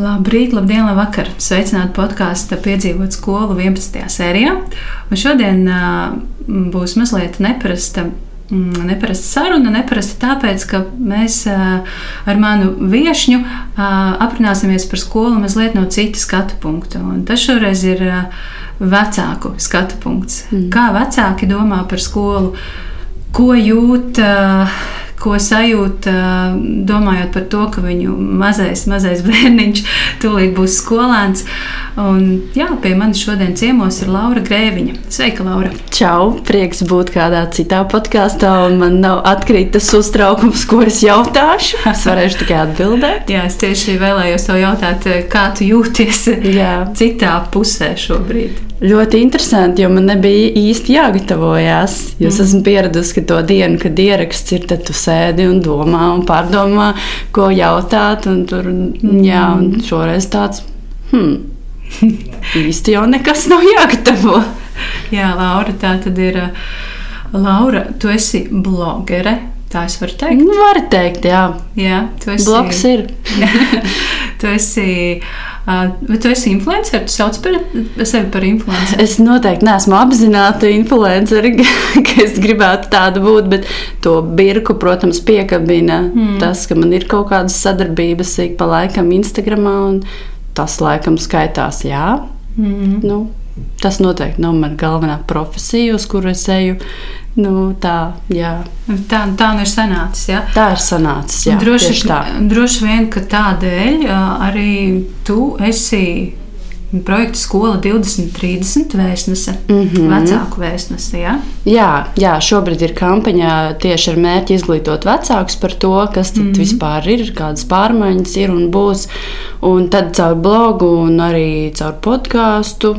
Labrīt, labdien, labvakar! Sveicināti podkāstā Piedzīvot skolu 11. sērijā. Un šodien uh, būs mazliet neparasta. Neparasta saruna, neparasta tāpēc, ka mēs uh, ar manu viesņu uh, aprunāsimies par skolu mazliet no citas skatu punkta. Un tas šoreiz ir vecāku skatu punkts. Mm. Kā vecāki domā par skolu, ko jūt, ko sajūta, domājot par to, ka viņu mazais, mazais bērniņš tūlīt būs skolēns. Un, jā, pie manis šodien ciemos ir Laura Grēviņa. Sveika, Laura! Čau! Prieks būt kādā citā podkāstā, un man nav atkrīt tas uztraukums, ko es jautāšu. Es varēšu tikai atbildēt. jā, es tieši vēlējos tev jautāt, kā tu jūties jā. citā pusē šobrīd. Ļoti interesanti, jo man nebija īsti jāgatavojās. Es mm. esmu pieradusi, ka to dienu, kad ieraksts ir, tad tu sēdi un domā un pārdomā, ko jautāt. Un tur, mm. jā, un šoreiz tāds hmm, īsti jau nekas nav jāgatavo. jā, Laura, tā tad ir. Laura, tu esi blogere. Tā es varu teikt. Nu, var teikt, jā. jā tu esi. Blogs ir. tu esi Vai tu esi influenceris? Tu sauc par sevi par influenceru? Es noteikti neesmu apzināta influenceri, ka es gribētu tāda būt, bet to birku, protams, piekabina mm. tas, ka man ir kaut kādas sadarbības ik pa laikam Instagramā, un tas laikam skaitās, jā. Mm. Nu, tas noteikti nav mana galvenā profesija, uz kuru es eju. Nu, tā, jā. tā, tā nu ir sanācis. Ja? Tā ir sanācis. Jā, droši, droši vien, ka tādēļ arī tu esi projekta skola 2030 vēstnese, mm -hmm. vecāku vēstnese. Ja? Jā, jā, šobrīd ir kampaņa tieši ar mērķi izglītot vecākus par to, kas mm -hmm. vispār ir, kādas pārmaiņas ir un būs. Un tad caur blogu un arī caur podkāstu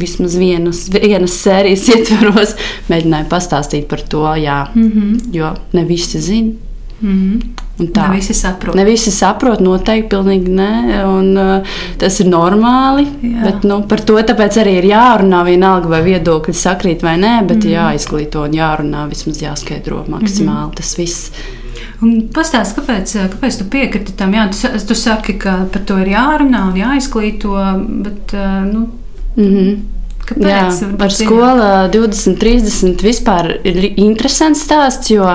vismaz vienas, vienas sērijas ietvaros mēģināju pastāstīt par to, jā, mm -hmm. jo ne visi zina. Mm -hmm. Un tā ne visi saprot. Ne visi saprot, noteikti pilnīgi nē, un uh, tas ir normāli. Jā. Bet, nu, par to arī ir jārunā vienalga, vai viedokļi sakrīt vai nē, bet mm -hmm. jāizglīto un jārunā, vismaz jāskaidro maksimāli mm -hmm. tas viss. Pastāstiet, kāpēc, kāpēc tu piekriti tam? Jā, tu, tu saki, ka par to ir jārunā un jāizglīto, bet nu, Mm -hmm. Kāpēc? Jā, par skolu 2030 vispār ir interesants stāsts, jo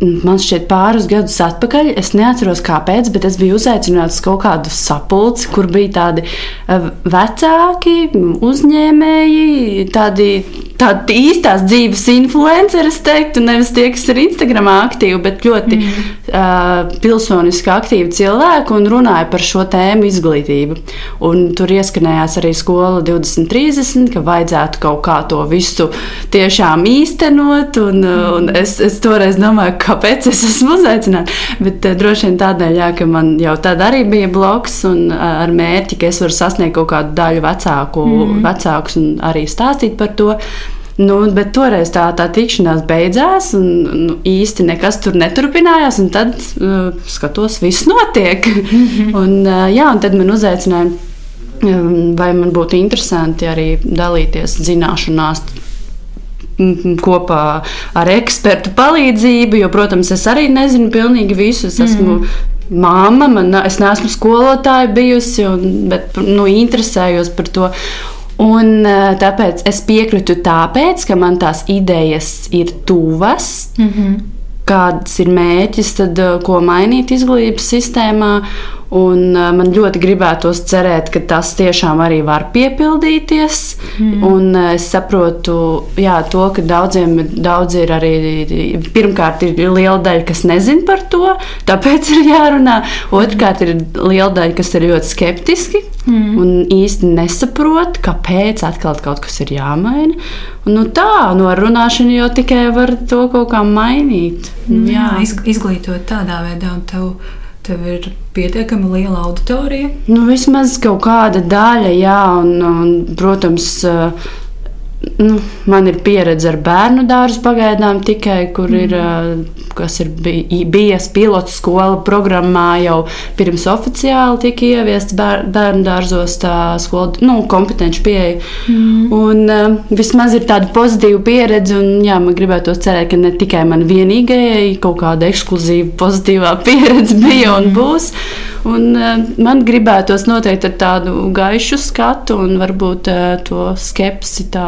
man šķiet, pāris gadus atpakaļ. Es neatceros, kāpēc, bet es biju uzaicināts uz kaut kādu sapulci, kur bija tādi eh, vecāki, uzņēmēji, tādi, tādi īstās dzīves influenceri, es teiktu, nevis tie, kas ir Instagramā aktīvi, bet ļoti mm. uh, pilsoniski aktīvi cilvēki un runāja par šo tēmu izglītību. Un tur ieskanējās arī skola 2030, ka vajadzētu kaut kā to visu tiešām īstenot. Un, mm. un es, es toreiz domāju, kāpēc es esmu uzaicināta. Bet uh, droši vien tādēļ, jā, ka man jau tad arī bija bloks un uh, ar mērķi, ka es varu sasniegt kaut kādu daļu vecāku, mm. vecākus un arī stāstīt par to. Nu, bet toreiz tā, tā tikšanās beidzās, un nu, īsti nekas tur neturpinājās. Tad uh, skatos, viss notiek. -hmm. un, uh, jā, un tad man uzaicināja, um, vai man būtu interesanti arī dalīties zināšanās kopā ar ekspertu palīdzību, jo, protams, es arī nezinu pilnīgi visu. Es esmu mm. Māma, man, es neesmu skolotāja bijusi, un, bet nu, interesējos par to. Un, tāpēc es piekrītu, tāpēc, ka man tās idejas ir tuvas. Mm -hmm kāds ir mēķis, tad, ko mainīt izglītības sistēmā. Un man ļoti gribētos cerēt, ka tas tiešām arī var piepildīties. Mm. Un es saprotu, jā, to, ka daudziem daudz ir arī pirmkārt ir liela daļa, kas nezina par to, tāpēc ir jārunā. Otrkārt ir liela daļa, kas ir ļoti skeptiski mm. un īsti nesaprot, kāpēc atkal kaut kas ir jāmaina. Un, nu, tā, no runāšana jau tikai var to kaut kā mainīt. Jā, izglītot tādā veidā, un tev Tev ir pietiekami liela auditorija. Nu, vismaz kaut kāda daļa, jā, un, un protams, nu, man ir pieredze ar bērnu dārzu pagaidām tikai, kur mm. ir mhm kas ir bijis pilots skola programmā jau pirms oficiāli tika ieviests bērnu dārzos, tā skola, nu, kompetenci pieeja. Mm. Un vismaz ir tāda pozitīva pieredze, un jā, man gribētu cerēt, ka ne tikai man vienīgajai kaut kāda ekskluzīva pozitīvā pieredze bija un mm. būs. Un, man gribētos noteikti ar tādu gaišu skatu un varbūt to skepsi tā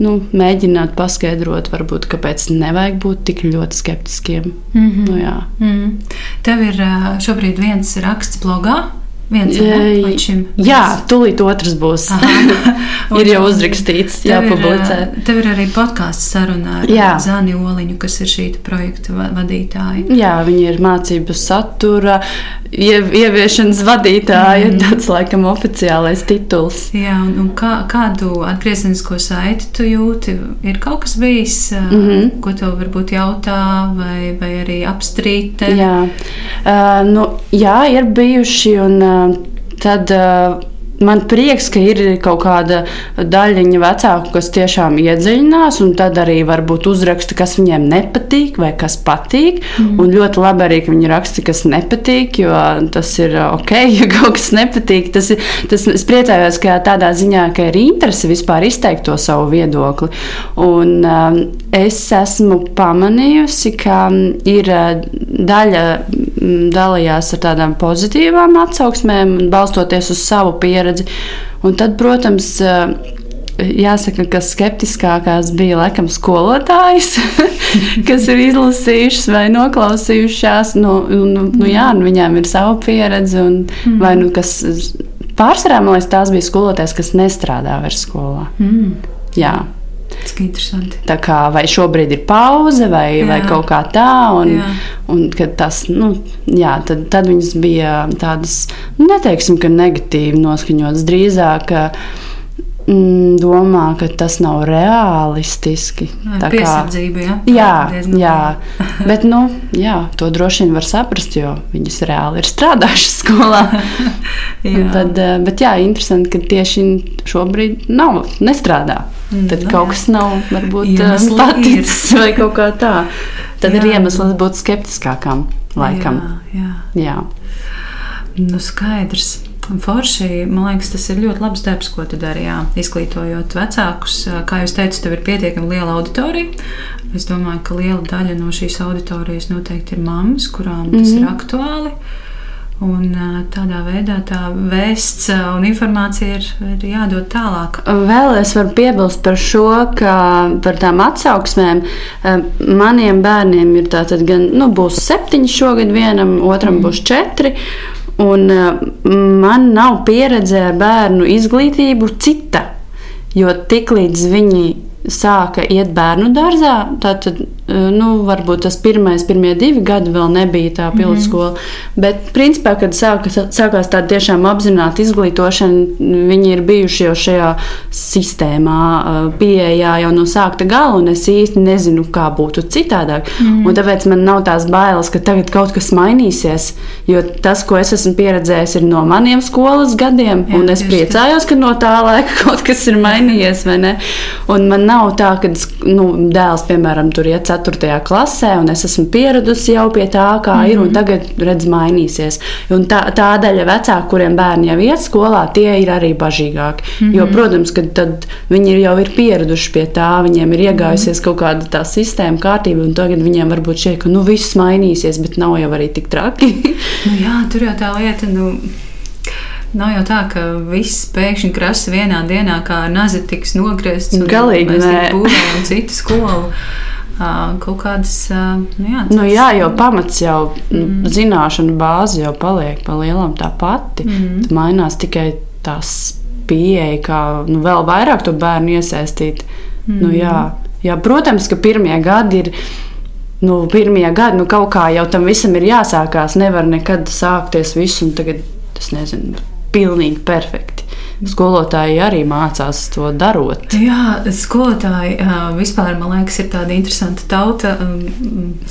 nu, mēģināt paskaidrot, varbūt, kāpēc nevajag būt tik ļoti skeptiskiem. Mm -hmm. nu, jā. mm. Tev ir šobrīd viens raksts blogā. Viens ir. Jā, tūlīt otrs būs. ir jau uzrakstīts, jāpublicē. Ir, tev ir arī podkāsts saruna ar jā. Zani Oliņu, kas ir šī projekta vadītāja. Jā, viņa ir mācību satura, ieviešanas vadītāja, mm. tāds laikam oficiālais tituls. Jā, un, un kā, kādu atgriezenisko saiti tu jūti? Ir kaut kas bijis, mm -hmm. ko tev varbūt jautā vai, vai arī apstrīd? Jā. Uh, nu, jā, ir bijuši un uh, tad uh, man prieks, ka ir kaut kāda daļiņa vecāku, kas tiešām iedziļinās, un tad arī varbūt uzraksta, kas viņiem nepatīk vai kas patīk. Mm. Un ļoti labi arī, ka viņi raksta, kas nepatīk, jo tas ir ok, ja kaut kas nepatīk. Tas, tas es priecājos, ka tādā ziņā, ka ir interese vispār izteikt to savu viedokli. Un um, es esmu pamanījusi, ka ir uh, daļa dalījās ar tādām pozitīvām atsauksmēm, balstoties uz savu pieredzi pieredzi. Un tad, protams, eh, jāsaka, ka skeptiskākās bija laikam skolotājas, kas ir izlasījušas vai noklausījušās. Nu, nu, nu, jā, nu, viņām ir sava pieredze, un, mm. vai nu kas pārsvarā man liekas, tās bija skolotājas, kas nestrādā vairs skolā. Mm. Jā. Interesanti. Tā kā vai šobrīd ir pauze, vai, jā. vai kaut kā tā. Un, jā. un tas, nu, jā, tad, tad viņas bija tādas, nu, neteiksim, ka negatīvi noskaņotas. Drīzāk mm, domā, ka tas nav realistiski. Tā piesardzība, jā. Jā, jā. bet nu, jā, to droši vien var saprast, jo viņas reāli ir strādājušas skolā. tad, eh, bet jā, interesanti, ka tieši šobrīd nav, nestrādā. Mm, tad no, kaut kas nav varbūt eh, paticis vai kaut kā tā. Tad jā. ir iemesls būt skeptiskākam laikam. Jā, jā. jā. Nu, skaidrs. Forši, man liekas, tas ir ļoti labs darbs, ko tu dari. Jā. Izglītojot vecākus, kā jau teicu, tev ir pietiekami liela auditorija. Es domāju, ka liela daļa no šīs auditorijas noteikti ir mammas, kurām tas mm -hmm. ir mhm. aktuāli. Un tādā veidā tā vēsts un informācija ir, ir jādod tālāk. Vēl es varu piebilst par šo, ka par tām atsauksmēm maniem bērniem ir tātad gan, nu, būs septiņi šogad vienam, otram mm. būs četri. Un man nav pieredze ar bērnu izglītību cita, jo tiklīdz viņi sāka iet bērnu dārzā, tad Eh, nu, varbūt tas pirmais, pirmie divi gadi vēl nebija tā pilotskola. Mm -hmm. Bet, principā, kad sāka, sākās tāda tiešām apzināta izglītošana, viņi ir bijuši jau šajā sistēmā, pieejā jau no sākta gala, un es īsti nezinu, kā būtu citādāk. Mm -hmm. Un tāpēc man nav tās bailes, ka tagad kaut kas mainīsies, jo tas, ko es esmu pieredzējis, ir no maniem skolas gadiem, Jā, un es priecājos, ka no tā laika kaut kas ir mainījies, vai ne? Un man nav tā, ka nu, dēls, piemēram, tur iet 4. Klasē, un es esmu pieradusi jau pie tā, kā mm -hmm. ir, un mhm. tagad redz mainīsies. Un tā, tā daļa vecāku, kuriem bērni jau iet skolā, tie ir arī bažīgāki. Mm -hmm. Jo, protams, ka viņi jau ir pieraduši pie tā, viņiem ir iegājusies mm -hmm. kaut kāda tā sistēma, kārtība, un tagad viņiem varbūt šķiet, ka nu, viss mainīsies, bet nav jau arī tik traki. nu, jā, tur jau tā lieta. Nu... Nav jau tā, ka viss pēkšņi krasa vienā dienā, kā nazi tiks nogriezts. Galīgi nē. Būvējam citu skolu kaut kādas. Nu jā, nu, jā, jo pamats jau mm. zināšanu bāze jau paliek pa lielam tā pati. Mm. Tad mainās tikai tās pieeja, kā nu, vēl vairāk to bērnu iesaistīt. Mm. Nu, jā, jā, protams, ka pirmie gadi ir. Nu, pirmie gadi, nu, kaut kā jau tam visam ir jāsākās. Nevar nekad sākties viss, un tagad tas nezinu, pilnīgi perfekti. Skolotāji arī mācās to darot. Jā, skolotāji vispār, man liekas, ir tāda interesanta tauta.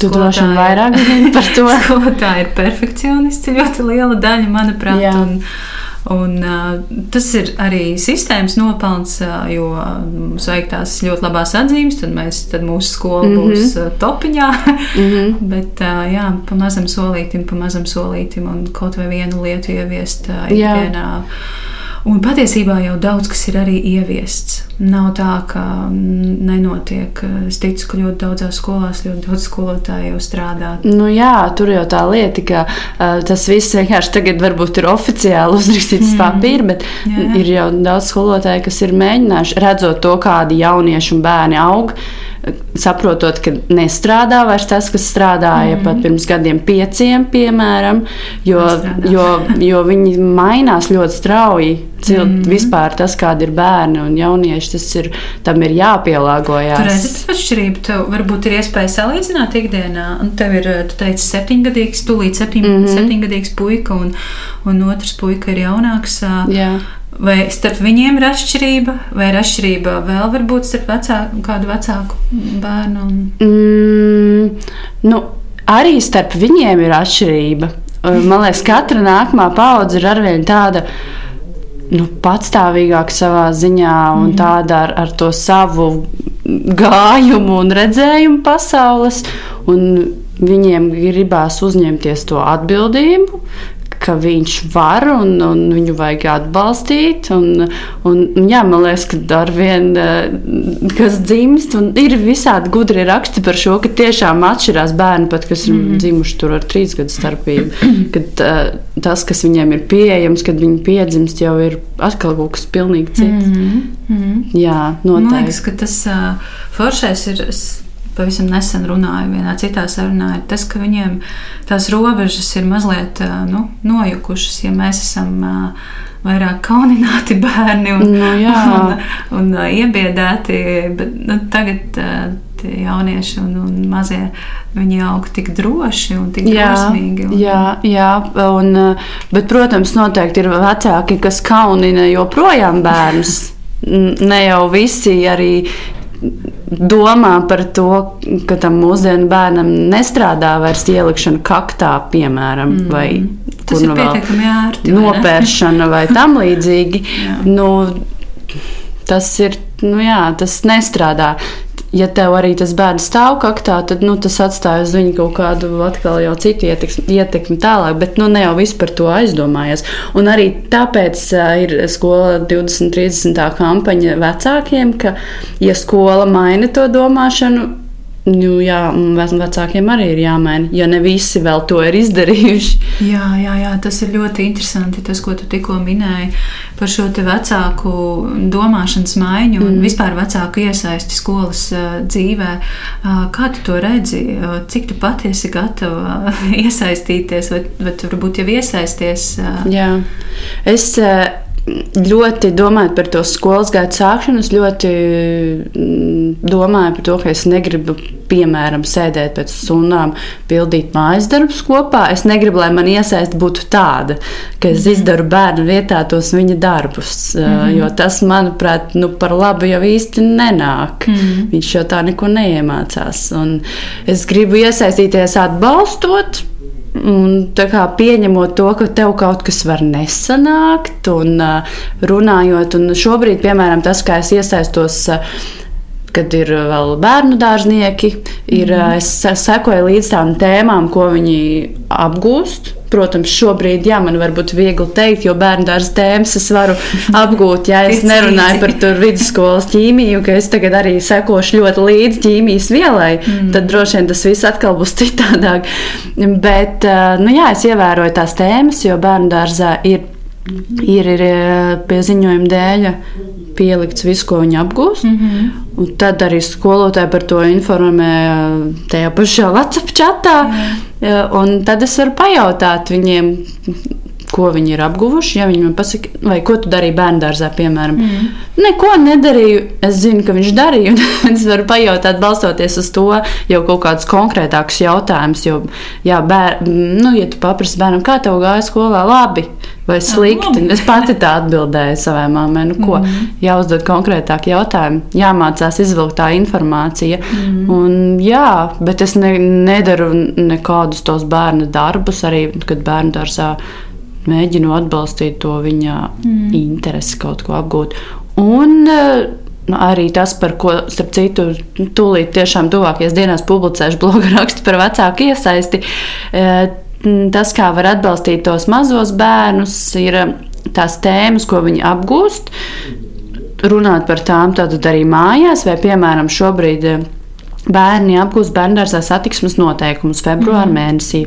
Tu droši vien vairāk zini par to. skolotāji ir perfekcionisti, ļoti liela daļa, manuprāt. Jā. Un, Un, uh, tas ir arī sistēmas nopelns, uh, jo mums vajag tās ļoti labās atzīmes, tad, mēs, tad mūsu skola mm -hmm. būs uh, topiņā. mm -hmm. Bet, uh, jā, pa mazam solītim, pa mazam solītim un kaut vai vienu lietu ieviest uh, ikdienā. Jā Un patiesībā jau daudz kas ir arī ieviests. Nav tā, ka nenotiek. Es ticu, ka ļoti daudzās skolās ļoti daudz skolotāju jau strādā. Nu, jā, tur jau tā lieta, ka uh, tas viss vienkārši tagad varbūt ir oficiāli uzrakstīts mm. papīra, bet jā, jā. ir jau daudz skolotāju, kas ir mēģinājuši redzot to, kādi jaunieši un bērni aug. Saprotot, ka nestrādā vairs tas, kas strādāja mm. pat pirms gadiem, pieciem, piemēram, jo, jo, jo viņi mainās ļoti strauji Cil, mm. Vispār tas, kādi ir bērni un jaunieši, tas ir, tam ir jāpielāgojas. Tur redzat atšķirību. Tev varbūt ir iespēja salīdzināt ikdienā. Un tev ir, tu teici, septiņgadīgs, tūlīt septiņ, mm -hmm. septiņgadīgs puika un, un otrs puika ir jaunāks. Jā. Vai starp viņiem ir atšķirība, vai ir atšķirība vēl varbūt starp vecāku, kādu vecāku bērnu? Un... Mm, nu, arī starp viņiem ir atšķirība. Man liekas, katra nākamā paudze ir arvien tāda nu, patstāvīgāka savā ziņā un mm. tāda ar, ar to savu gājumu un redzējumu pasaules. Un viņiem gribās uzņemties to atbildību, ka viņš var un, un viņu vajag atbalstīt. Un, un, jā, man liekas, ka ar vien eh, kas dzimst, un ir visādi gudri raksti par šo, ka tiešām atšķirās bērni, pat kas ir mm -hmm. dzimuši tur ar trīs gadu starpību. kad uh, tas, kas viņiem ir pieejams, kad viņi piedzimst, jau ir atkal kaut kas pilnīgi cits. Mm -hmm. Jā, noteikti. Man liekas, ka tas uh, foršais ir pavisam nesen runāju vienā citā sarunā, ir tas, ka viņiem tās robežas ir mazliet nu, nojukušas, ja mēs esam vairāk kaunināti bērni un, nu, un, un, un iebiedēti. Bet, nu, tagad jaunieši un, un mazie viņi aug tik droši un tik jā, drosmīgi. Un... Jā, jā un, bet, protams, noteikti ir vecāki, kas kaunina joprojām bērnus. Ne jau visi arī domā par to, ka tam mūsdienu bērnam nestrādā vairs ielikšana kaktā, piemēram, mm. vai tas ir nu pietiekami ērti. Nopēršana vai, vai tam līdzīgi. nu, tas ir, nu jā, tas nestrādā ja tev arī tas bērns stāv kaktā, tad nu, tas atstāja uz viņu kaut kādu atkal jau citu ietekmi, ietekmi tālāk, bet nu, ne jau viss par to aizdomājies. Un arī tāpēc ir skola 2030. kampaņa vecākiem, ka, ja skola maina to domāšanu, Nu, jā, vecākiem arī ir jāmaina, ja ne visi vēl to ir izdarījuši. Jā, jā, jā tas ir ļoti interesanti. Tas, ko tu tikko minēji par šo vecāku domāšanas maiņu un mm. vispār vecāku iesaisti skolas dzīvē. Kā tu to redzi? Cik tu patiesi gatava iesaistīties, vai, vai tu varbūt jau iesaisties? Jā, es. Ļoti domājot par to skolas gaitu sākšanu, es ļoti mm, domāju par to, ka es negribu, piemēram, sēdēt pēc stundām, pildīt mājas darbus kopā. Es negribu, lai man iesaist būtu tāda, ka es -hmm. izdaru bērnu vietā tos viņa darbus, mm -hmm. jo tas, manuprāt, nu, par labu jau īsti nenāk. Mm -hmm. Viņš jau tā neko neiemācās. Un es gribu iesaistīties atbalstot Un, pieņemot to, ka tev kaut kas var nesanākt, un runājot, un šobrīd, piemēram, tas, kā es iesaistos. Uh, kad ir vēl bērnu dārznieki, ir, mm. es sekoju līdz tām tēmām, ko viņi apgūst. Protams, šobrīd, jā, man varbūt viegli teikt, jo bērnu dārza tēmas es varu apgūt. Ja es nerunāju par to vidusskolas ķīmiju, ka es tagad arī sekošu ļoti līdzi ķīmijas vielai, mm. tad droši vien tas viss atkal būs citādāk. Bet, nu jā, es ievēroju tās tēmas, jo bērnu dārzā ir, ir, ir pie ziņojuma dēļ pielikts viss, ko viņi apgūst. Mm -hmm. Un tad arī skolotāji par to informē tajā pašā WhatsApp chatā. Mm. Tad es varu pajautāt viņiem, ko viņi ir apguvuši. Ja viņi man pasaka, vai ko tu darīji bērnu dārzā, piemēram, mm. neko nedarīju. Es zinu, ka viņš darīja, un es varu pajautāt, balstoties uz to, jau kaut kādus konkrētākus jautājumus. Jo, jā, bēr, nu, ja tu paprasti bērnam, kā tev gāja skolā, labi vai slikti. Es pati tā atbildēju savai mammai. Nu, ko, mm. Jāuzdod konkrētāk jautājumi, jāmācās izvilkt tā informācija. Mm. Un, jā, bet es ne, nedaru nekādus tos bērnu darbus, arī kad bērnu dārzā mēģinu atbalstīt to viņa mm. interesi kaut ko apgūt. Un, Nu, arī tas, par ko, starp citu, tūlīt tiešām tuvākajās dienās publicēšu bloga rakstu par vecāku iesaisti. E, tas, kā var atbalstīt tos mazos bērnus, ir tās tēmas, ko viņi apgūst, runāt par tām tad arī mājās, vai piemēram šobrīd bērni apgūst bērngārzā satiksmes noteikumus februāra mm. mēnesī.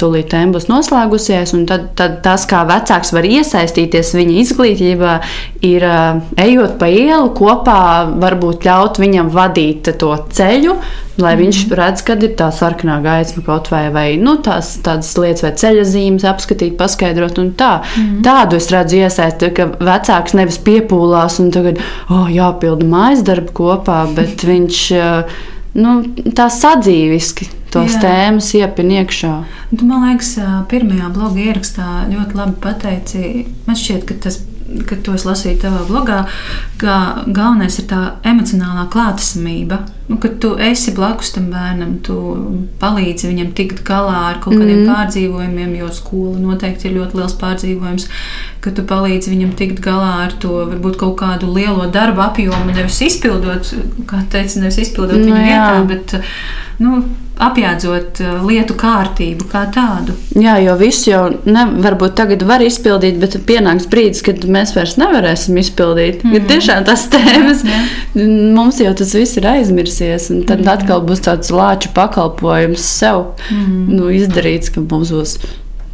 Tūlīt tēma būs noslēgusies, un tad, tad tas, kā vecāks var iesaistīties viņa izglītībā, ir ejot pa ielu kopā, varbūt ļaut viņam vadīt to ceļu, lai mm. viņš redz, kad ir tā sarkanā gaisma kaut vai, vai nu, tās, tādas lietas, vai ceļa zīmes apskatīt, paskaidrot. Tā. Mm. Tādu es redzu iesaisti, ka vecāks nevis piepūlās un tagad, oh, jāpilda mājas darbu kopā, bet viņš nu, tā sadzīviski tos Jā. tēmas iepin iekšā. Tu, man liekas, pirmajā bloga ierakstā ļoti labi pateici. Man šķiet, ka tas kad to es lasīju tavā blogā, ka galvenais ir tā emocionālā klātesamība. Nu, kad tu esi blakus tam bērnam, tu palīdzi viņam tikt galā ar kaut kādiem mm. pārdzīvojumiem, jo skola noteikti ir ļoti liels pārdzīvojums. Ka tu palīdzi viņam tikt galā ar to varbūt kaut kādu lielo darbu apjomu, nevis izpildot, kā teica, nevis izpildot no, viņu vietā, bet nu, apjēdzot uh, lietu kārtību kā tādu. Jā, jo visu jau ne, varbūt tagad var izpildīt, bet pienāks brīdis, kad mēs vairs nevarēsim izpildīt. Mm -hmm. Tiešām tas tēmas, jā, jā. mums jau tas viss ir aizmirsies, un tad mm -hmm. atkal būs tāds lāču pakalpojums sev mm -hmm. nu, izdarīts, ka mums būs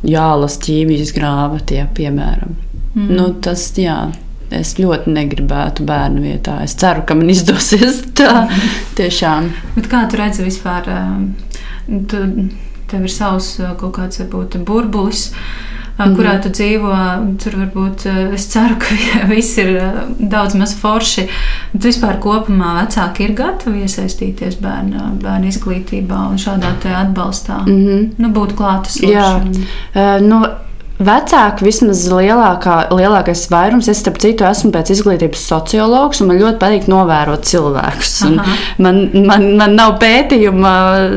jālas ķīmijas grāmatie, piemēram. Mm -hmm. nu, tas, jā, es ļoti negribētu bērnu vietā. Es ceru, ka man izdosies tā tiešām. Bet kā tu redzi vispār? Tu, tev ir savs kaut kāds varbūt burbulis. Mm. Kurā tu dzīvo, tur varbūt es ceru, ka viss ir daudz maz forši. Bet vispār kopumā vecāki ir gatavi iesaistīties bērnu, bērnu izglītībā un šādā atbalstā. Mm -hmm. Nu, būt klātesošiem. Uh, nu, Vecāki, vismaz lielākā, lielākais vairums, es starp citu esmu pēc izglītības sociologs, un man ļoti patīk novērot cilvēkus. Man, man, man nav pētījuma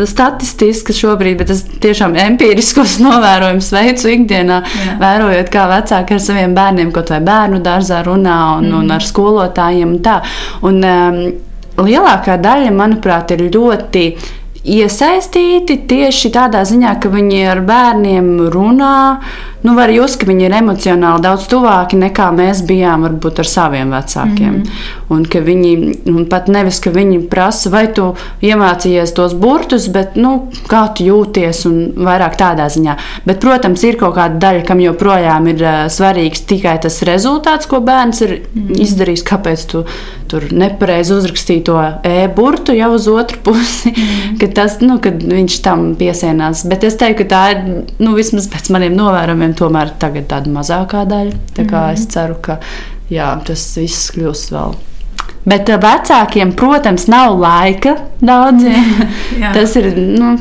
statistiski šobrīd, bet es tiešām empiriskos novērojumus veicu ikdienā, Jā. vērojot, kā vecāki ar saviem bērniem kaut vai bērnu dārzā runā un, mm. un ar skolotājiem. Un tā. un, um, lielākā daļa, manuprāt, ir ļoti iesaistīti tieši tādā ziņā, ka viņi ar bērniem runā. Nu, var just, ka viņi ir emocionāli daudz tuvāki nekā mēs bijām varbūt ar saviem vecākiem. Mm -hmm. Un ka viņi un pat nevis, ka viņi prasa, vai tu iemācījies tos burtus, bet nu, kā tu jūties un vairāk tādā ziņā. Bet, protams, ir kaut kāda daļa, kam joprojām ir uh, svarīgs tikai tas rezultāts, ko bērns ir mm -hmm. izdarījis. Kāpēc tu tur nepareizi uzrakstīji to e-burtu jau uz otru pusi? Mm -hmm tas, nu, kad viņš tam piesienās. Bet es teiktu, ka tā ir nu, vismaz pēc maniem novērojumiem, tomēr tagad tāda mazākā daļa. Tā kā mm. es ceru, ka jā, tas viss kļūs vēl. Bet uh, vecākiem, protams, nav laika daudziem. tas ir. Nu,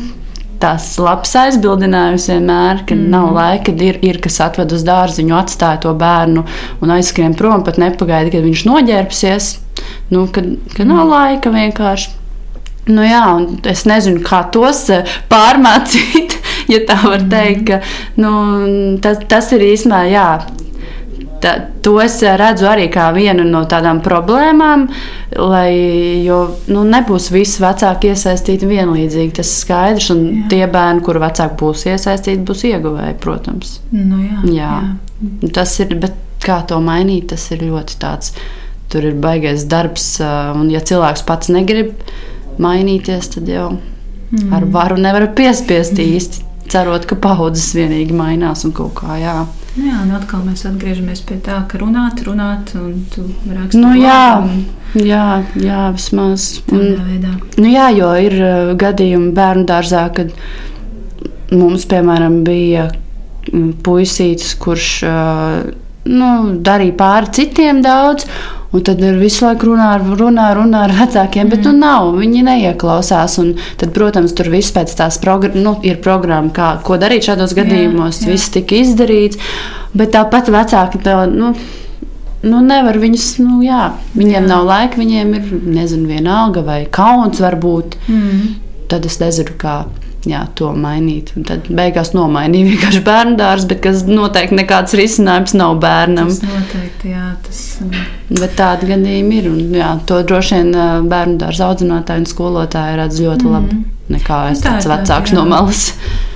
Tas labs aizbildinājums vienmēr, ka mm. nav laika, kad ir, ir kas atved uz dārziņu, atstāja to bērnu un aizskrien prom, pat nepagaida, kad viņš noģērbsies. Nu, kad, kad nav laika vienkārši Nu jā, es nezinu, kā tos eh, pārmācīt, ja tā var teikt. Ka, nu, tas, tas ir īstenībā, jā. Tā, to es redzu arī kā vienu no tādām problēmām, lai, jo nu, nebūs visi vecāki iesaistīti vienlīdzīgi. Tas ir skaidrs, un jā. tie bērni, kuru vecāki būs iesaistīti, būs ieguvēji, protams. Nu, jā, jā. jā. Tas ir, bet kā to mainīt, tas ir ļoti tāds, tur ir baigais darbs, un ja cilvēks pats negrib, mainīties, tad jau mm. ar varu nevar piespiest īsti. Cerot, ka paudzes vienīgi mainās un kaut kā jā. Nu jā, un atkal mēs atgriežamies pie tā, ka runāt, runāt, un tu raksti. Nu, jā, jā, jā, vismaz. Un, nu, jā, jo ir uh, gadījumi bērnu dārzā, kad mums, piemēram, bija mm, puisītis, kurš uh, nu, darīja pāri citiem daudz. Un tad ir visu laiku runā, runā, runā ar vecākiem, mm. bet nu nav, viņi neieklausās. Tad, protams, tur viss pēc tās progr nu, ir programma, kā, ko darīt šādos gadījumos. Jā, jā. Viss tika izdarīts, bet tāpat vecāki to. Nu, Nu, nevar viņus, nu, jā, viņiem jā. nav laika, viņiem ir, nezinu, viena alga vai kauns varbūt. Mm. Tad es nezinu, kā jā, to mainīt. Un tad beigās nomainīja vienkārši bērnu dārstu, bet kas noteikti nekāds risinājums nav bērnam. Tas noteikti, jā. Tas, um... Bet tādi gadījumi ir. Un, jā, to droši vien uh, bērnu dārza audzinātāji un skolotāji redz ļoti mm labi. nekā es tāds tā, vecāks jā. no malas.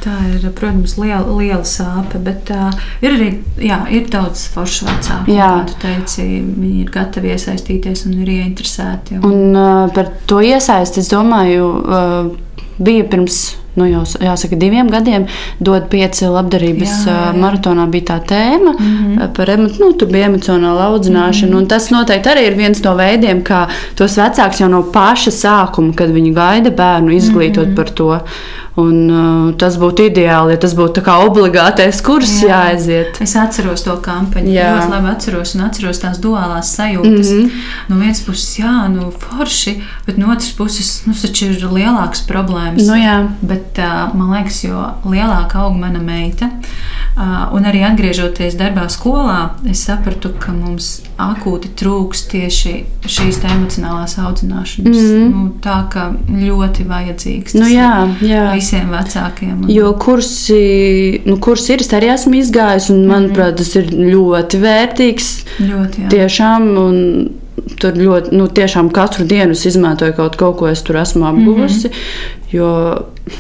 Tā ir, protams, liela, liela sāpe, bet uh, ir arī jā, ir daudz foršu vecāku. Jā, tu teici, viņi ir gatavi iesaistīties un ir ieinteresēti. Un, un uh, par to iesaisti, es domāju, uh, bija pirms nu, jau, jāsaka, diviem gadiem, dod pieci labdarības jā, jā. maratonā, bija tā tēma mm -hmm. par nu, emocionāla audzināšana. Mm -hmm. Tas noteikti arī ir viens no veidiem, kā tos vecākus jau no paša sākuma, kad viņi gaida bērnu, izglītot mm -hmm. par to. Un, uh, tas būtu ideāli, ja tas būtu obligātais kurs jā. jāaiziet. Es atceros to kampaņu. Jā, ļoti labi atceros un atceros tās duālās sajūtas. Mm -hmm. No vienas puses, jā, nu, forši, bet no otras puses, nu, taču ir lielākas problēmas. Nu, jā. bet uh, man liekas, jo lielāka aug mana meita, uh, un arī atgriežoties darbā skolā, es sapratu, ka mums akūti trūks tieši šīs emocionālās audzināšanas. Mm nu, tā kā ļoti vajadzīgs. Nu, jā, jā visiem vecākiem. Un... Jo kursi, nu, kurs ir, es arī esmu izgājis, un manuprāt, tas ir ļoti vērtīgs. Ļoti, jā. Tiešām, un tur ļoti, nu, tiešām katru dienu es izmantoju kaut ko, ko es tur esmu apguvusi. Mm -hmm. Jo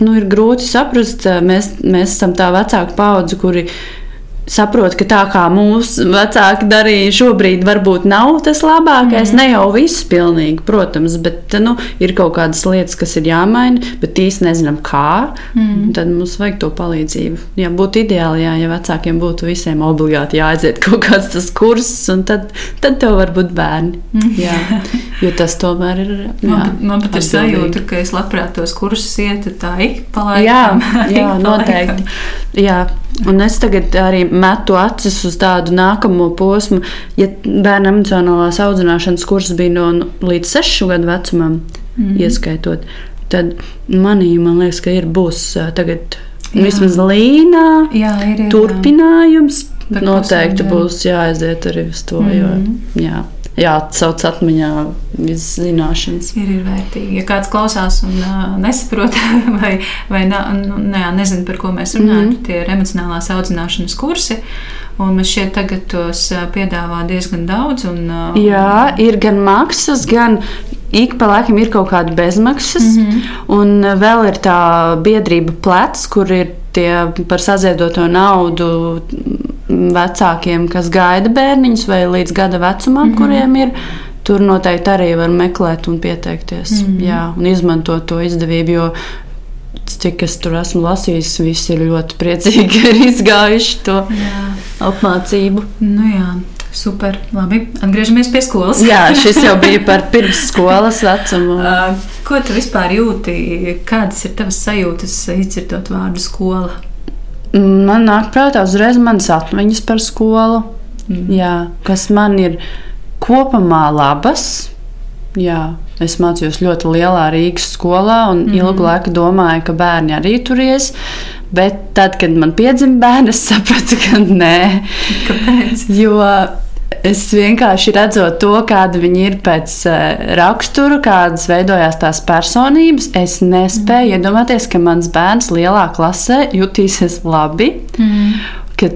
nu, ir grūti saprast, mēs, mēs esam tā vecāka paudze, kuri saprotu, ka tā kā mūsu vecāki darīja, šobrīd varbūt nav tas labākais. Mm. Ne jau viss, pilnīgi, protams, bet nu, ir kaut kādas lietas, kas ir jāmaina, bet īsti nezinām, kā. Mm. Tad mums vajag to palīdzību. Jā, būtu ideāli, jā, ja vecākiem būtu visiem obligāti jāaiziet kaut kāds tas kurs, un tad, tad tev var būt bērni. Mm. Jā, jo tas tomēr ir. Jā, man, man pat ir sajūta, ka es labprāt tos kursus ietu tā ik pa laikam. Jā, jā noteikti. Jā, Un es tagad arī metu acis uz tādu nākamo posmu. Ja bērnu emocionālās audzināšanas kurs bija no līdz 6 gadu vecumam, mm ieskaitot, tad manī, man liekas, ka ir būs tagad jā. vismaz līnā jā, ir, ir, turpinājums. Jā. Noteikti būs jāaiziet arī uz to. Mm jo, mhm. jā jāatsauc atmiņā visas zināšanas. Ir, ir vērtīgi. Ja kāds klausās un uh, nesaprot, vai, vai ne, nu, ne, nezina, par ko mēs runājam, mm -hmm. tie ir emocionālās audzināšanas kursi. Un mēs šeit tagad tos piedāvā diezgan daudz. Un, uh, Jā, ir gan maksas, gan ik pa laikam ir kaut kāda bezmaksas, mm -hmm. un vēl ir tā biedrība plecs, kur ir tie par saziedoto naudu vecākiem, kas gaida bērniņus vai līdz gada vecumam, mm -hmm. kuriem ir. Tur noteikti arī var meklēt un pieteikties. Mm -hmm. jā, un izmantot to izdevību. Jo cik es tur esmu lasījis, visi ir ļoti priecīgi ar izgājuši to jā. apmācību. Nu jā. Super, labi. Atgriežamies pie skolas. Jā, šis jau bija par pirmsskolas vecumu. Ko tu vispār jūti? Kādas ir tavas sajūtas, izdzirdot vārdu skola? Man nāk prātā uzreiz manas atmiņas par skolu, mm. jā, kas man ir kopumā labas. Jā, es mācījos ļoti lielā Rīgas skolā un mm. ilgu laiku domāju, ka bērni arī turies. Bet tad, kad man piedzima bērns, es sapratu, ka nē. Kāpēc? Jo Es vienkārši redzot to, kāda viņi ir pēc uh, rakstura, kādas veidojās tās personības, es nespēju mm. iedomāties, ka mans bērns lielā klasē jutīsies labi. Mm.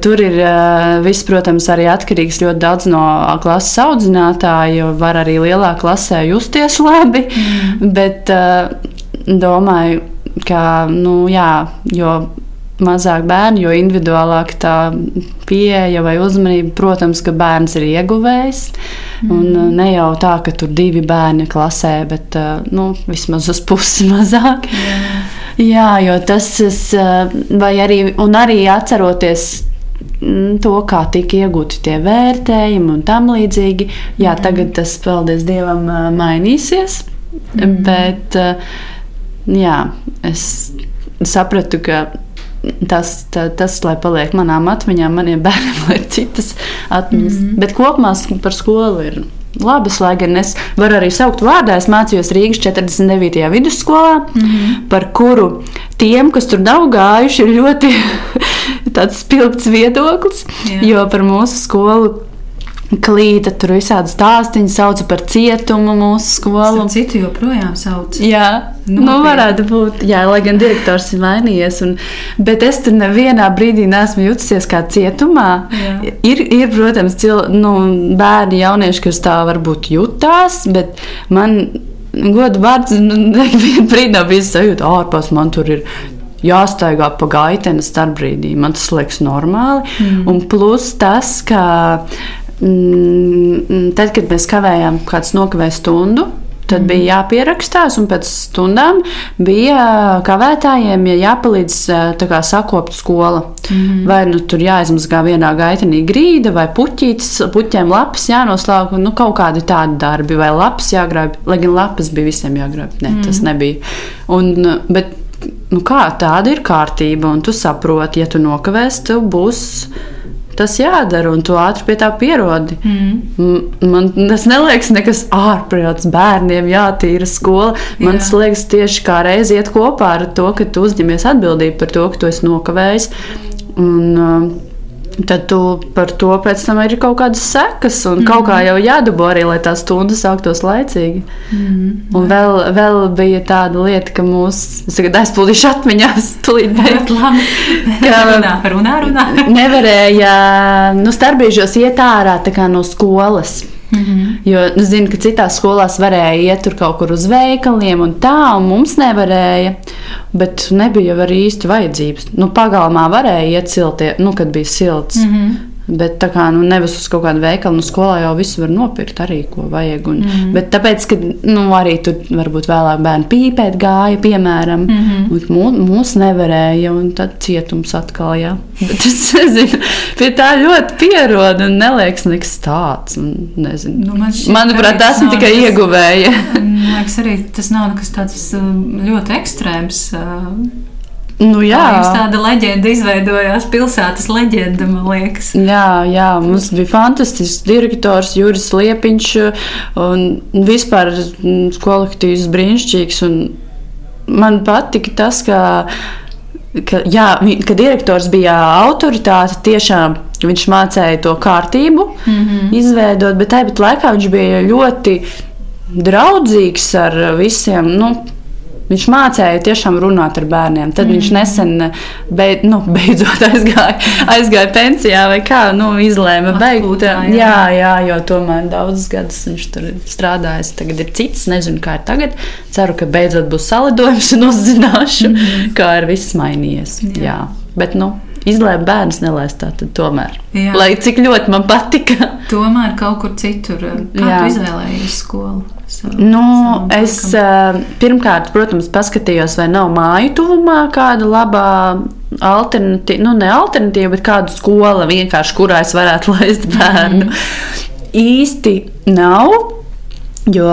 Tur ir uh, viss, protams, arī atkarīgs ļoti daudz no klases audzinātāja, var arī lielā klasē justies labi. Mm. Bet uh, domāju, ka, nu, jā, jo mazāk bērnu, jo individuālāk tā pieeja vai uzmanība, protams, ka bērns ir ieguvējis. Mm. Uh, ne jau tā, ka tur divi bērni klasē, bet uh, nu, vismaz uz pusi mazāk. Yeah. Jā, jo tas ir, uh, vai arī, un arī atceroties mm, to, kā tika iegūti tie vērtējumi un tam līdzīgi. Jā, mm. tagad tas, paldies Dievam, mainīsies. Mm. Bet jā, es sapratu, ka tas, tā, tas, lai paliek manām atmiņām, maniem bērniem, ir citas atmiņas. Mm -hmm. Bet kopumā par skolu ir labas, lai gan es varu arī saukt vārdā. Es mācījos Rīgas 49. vidusskolā, mm -hmm. par kuru tiem, kas tur nav gājuši, ir ļoti spilgts viedoklis. Jā. Jo par mūsu skolu klīta, tur visādi stāstīņi sauca par cietumu mūsu skolu. Citu joprojām sauc. Jā, Nopietni. nu varētu būt, jā, lai gan direktors ir mainījies. Un, bet es tur nevienā brīdī neesmu jutusies kā cietumā. Jā. Ir, ir, protams, cil, nu, bērni, jaunieši, kas tā varbūt jutās, bet man godu vārds, nu, vienā brīdī bija sajūta, ārpus man tur ir jāstaigā pa gaiteni starpbrīdī. Man tas liekas normāli. Mm. Un plus tas, ka tad, kad mēs kavējām, kāds nokavēja stundu. Tad mm. bija jāpierakstās, un pēc stundām bija kavētājiem ja jāpalīdz kā, sakopt skola. Mm. Vai nu tur jāizmazgā vienā gaitenī grīda, vai puķītis, puķiem lapas jānoslauka, nu kaut kādi tādi darbi, vai lapas jāgrāb. Lai gan lapas bija visiem jāgrāb, ne, mm. tas nebija. Un, bet nu kā, tāda ir kārtība, un tu saproti, ja tu nokavēsi, tev būs tas jādara, un tu ātri pie tā pierodi. Mm. Man tas neliekas nekas ārprāts bērniem, jātīra skola. Man Jā. tas liekas tieši kā reizi iet kopā ar to, ka tu uzņemies atbildību par to, ka tu esi nokavējis. Un, uh, tad tu par to pēc tam ir kaut kādas sekas, un mm. kaut kā jau jādabū arī, lai tā stunda sāktos laicīgi. Mm. Un vēl, vēl bija tāda lieta, ka mūsu, es tagad aizpildīšu atmiņās, tūlīt. Ka runā, runā, runā. nevarēja, nu, starpbrīžos iet ārā tā kā no skolas. Mm -hmm. Jo es nu, zinu, ka citās skolās varēja iet tur kaut kur uz veikaliem, un tā, un mums nevarēja. Bet nebija arī īsti vajadzības. Nu, pagalmā varēja iet siltie, nu, kad bija silts. Mm -hmm. Bet tā kā nu, nevis uz kaut kādu veikalu, nu, skolā jau viss var nopirkt arī, ko vajag. Un, mm. Bet tāpēc, ka nu, arī tur varbūt vēlāk bērni pīpēt gāja, piemēram, mm -hmm. mūs, mūs nevarēja, un tad cietums atkal, jā. Bet es nezinu, pie tā ļoti pierod un neliekas nekas tāds. Un, nezinu. nu, man Manuprāt, esmu tikai nekas, ieguvēja. Man liekas, arī tas nav nekas tāds um, ļoti ekstrēms. Uh, Nu, jā, jums tāda leģenda izveidojās, pilsētas leģenda, man liekas. Jā, jā mums bija fantastisks direktors Juris Liepiņš, un vispār kolektīvs brīnišķīgs. Man patika tas, ka, ka, jā, ka direktors bija autoritāte tiešām. Viņš mācīja to kārtību, mm -hmm. izveidot, bet tāpat laikā viņš bija ļoti draudzīgs ar visiem. Nu, Viņš mācīja tiešām runāt ar bērniem. Tad mm. viņš nesen beid, nu, beidzot aizgāja, aizgāja pensijā, vai kā nu, izlēma beigt. Jā, jā, jā, jo tomēr daudzus gadus viņš tur strādājis. Tagad ir cits, nezinu, kā ir tagad. Ceru, ka beidzot būs salidojums un uzzināšu, mm. kā ir viss mainījies. Jā. Jā. Bet, nu, izlēma bērns nelaist tā, tad tomēr. Jā. Lai cik ļoti man patika. tomēr kaut kur citur. Kā tu izvēlējies skolu? Nu, es pirmkārt, protams, paskatījos, vai nav māju tuvumā kāda laba alternatīva, nu, ne alternatīva, bet kāda skola vienkārši, kurā es varētu laist bērnu. Mm. Īsti nav, jo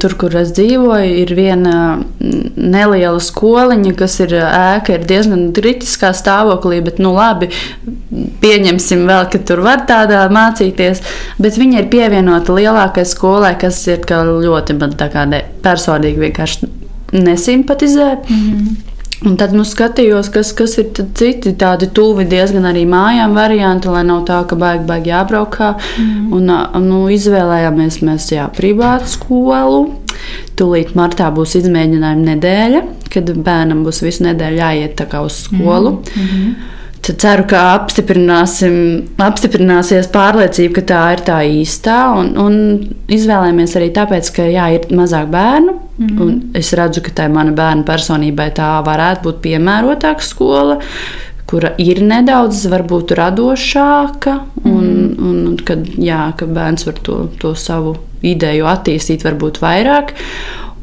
tur, kur es dzīvoju, ir viena neliela skoliņa, kas ir ēka, ir diezgan kritiskā stāvoklī, bet, nu, labi, pieņemsim vēl, ka tur var tādā mācīties. Bet viņa ir pievienota lielākai skolai, kas ir ļoti man tā kā personīgi vienkārši nesimpatizē. Mm -hmm. Un tad nu, skatījos, kas, kas ir citi tādi tuvi diezgan arī mājām varianti, lai nav tā, ka baigi, baigi jābrauk. Mm. Un, nu, izvēlējāmies mēs jā, privātu skolu. Tūlīt martā būs izmēģinājuma nedēļa, kad bērnam būs visu nedēļu jāiet uz skolu. Mm -hmm. Tad ceru, ka apstiprināsies pārliecība, ka tā ir tā īstā. Un, un izvēlējāmies arī tāpēc, ka jā, ir mazāk bērnu. Mm -hmm. Es redzu, ka tai mana bērna personībai tā varētu būt piemērotāka skola, kura ir nedaudz varbūt radošāka. Un, mm -hmm. un, un kad, jā, ka bērns var to, to savu ideju attīstīt varbūt vairāk.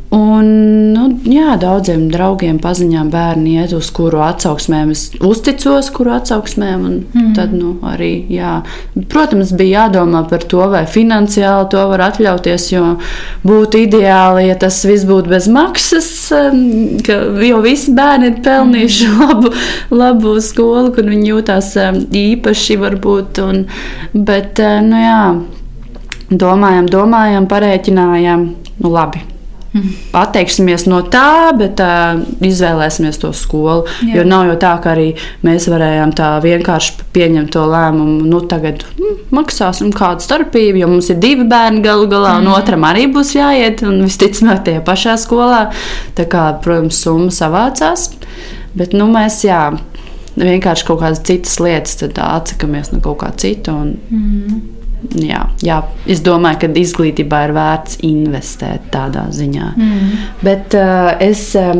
Un, nu, jā, daudziem draugiem, paziņām bērni iet uz kuru atsauksmēm es uzticos, kuru atsauksmēm. Mm. Tad, nu, arī, jā. Protams, bija jādomā par to, vai finansiāli to var atļauties. Jo būtu ideāli, ja tas viss būtu bez maksas, ka, jo visi bērni ir pelnījuši mm. labu, labu skolu, kur viņi jūtās īpaši. Varbūt, un, bet, nu, jā, domājam, domājam, parēķinājām. Nu, labi, Atteiksimies no tā, bet uh, izvēlēsimies to skolu. Jā. Jo nav jau tā, ka arī mēs varējām tā vienkārši pieņemt to lēmumu. Nu, tagad mm, maksāsim kādu starpību, jo mums ir divi bērni galu galā, mm. un otram arī būs jāiet, un visticamāk, tie pašā skolā. Tā kā, protams, summa savācās. Bet nu, mēs jā, vienkārši kaut kādas citas lietas atsakāmies no kaut kā cita. Un, mm. Jā, jā, es domāju, ka izglītībā ir vērts investēt tādā ziņā. Mm. Bet uh, es uh,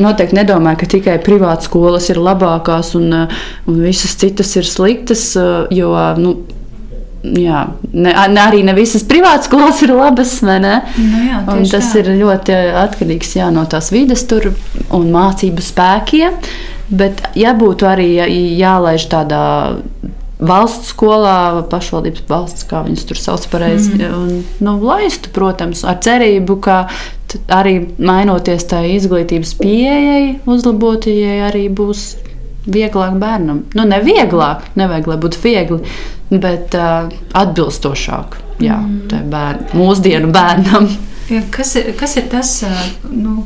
noteikti nedomāju, ka tikai privātas skolas ir labākās un, uh, un visas citas ir sliktas. Jo, nu, Jā, ne, ne, arī ne visas privātas skolas ir labas. Nu jā, tas tā. ir ļoti atkarīgs jā, no tās vides tur un mācību spēkiem. Bet, ja būtu arī jālaiž tādā valsts skolā, pašvaldības valsts, kā viņas tur sauc pareizi. Mm. Un, nu, laistu, protams, ar cerību, ka arī mainoties tai izglītības pieejai, uzlabotajai, arī būs vieglāk bērnam. Nu, ne vieglāk, nevajag, lai būtu viegli, bet uh, atbilstošāk jā, mm. bērn, mūsdienu bērnam. Ja, kas, ir, kas ir tas, nu,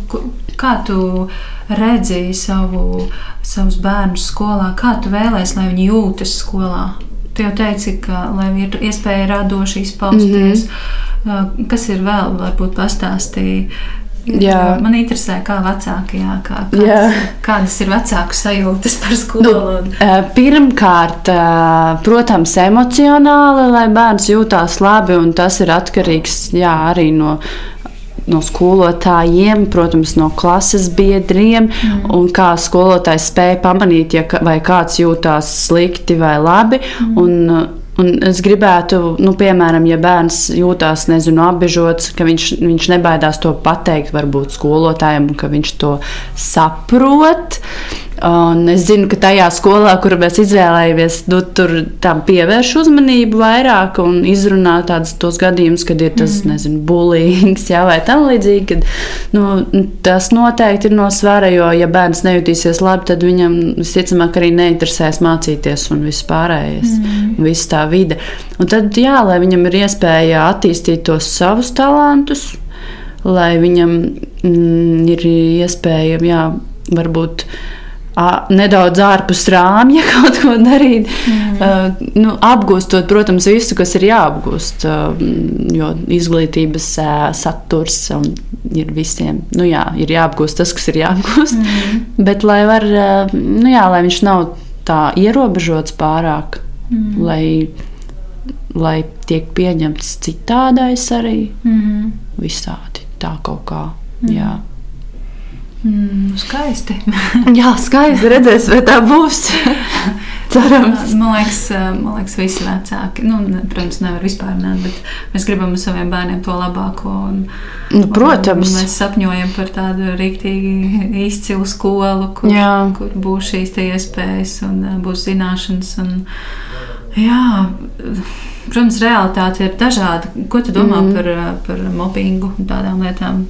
kā tu redzēji savu, savus bērnus skolā, kā tu vēlēsies, lai viņi jūtas skolā? Tu jau teici, ka lai ir iespēja radoši izpausties. Mm -hmm. Kas ir vēl, varbūt pastāstīja? Jā. Man interesē, kā vecāki, jā, kā, kāds, jā. kādas ir vecāku sajūtas par skolu. Nu, pirmkārt, protams, emocionāli, lai bērns jūtās labi, un tas ir atkarīgs jā, arī no. No skolotājiem, protams, no klases biedriem, mm. un kā skolotājs spēja pamanīt, ja, vai kāds jūtas slikti vai labi. Mm. Un, Un es gribētu, nu, piemēram, ja bērns jūtas nezinu, apbežots, ka viņš, viņš nebaidās to pateikt, varbūt skolotājiem, ka viņš to saprot. Un es zinu, ka tajā skolā, kur mēs izvēlējāmies, nu, tur tam pievērš uzmanību vairāk un izrunā tādus gadījumus, kad ir tas, mm. nezinu, bulīgs jā, vai tam līdzīgi. Kad, nu, tas noteikti ir no svara, jo, ja bērns nejutīsies labi, tad viņam visticamāk arī neinteresēs mācīties un viss pārējais, mm. un viss tā vide. Un tad, jā, lai viņam ir iespēja attīstīt tos savus talantus, lai viņam mm, ir iespēja, jā, varbūt nedaudz ārpus rāmja kaut ko darīt. Mm. Uh, nu, apgūstot, protams, visu, kas ir jāapgūst, uh, jo izglītības uh, saturs ir visiem. Nu, jā, ir jāapgūst tas, kas ir jāapgūst. Mm. Bet lai, var, uh, nu, jā, lai viņš nav tā ierobežots pārāk, mm. lai, lai tiek pieņemts citādais arī mm. visādi tā kaut kā. Mm. Jā. Mm, skaisti. Jā, skaisti redzēs, vai tā būs. Cerams. Man liekas, man liekas, visi vecāki, nu, protams, nevar vispār runāt, bet mēs gribam saviem bērniem to labāko. Un, nu, protams. Un mēs sapņojam par tādu rīktīgi izcilu skolu, kur, jā. kur būs šīs iespējas un būs zināšanas. Un, jā, Protams, realitāte ir dažāda. Ko tu domā mm. par, par mobbingu un tādām lietām?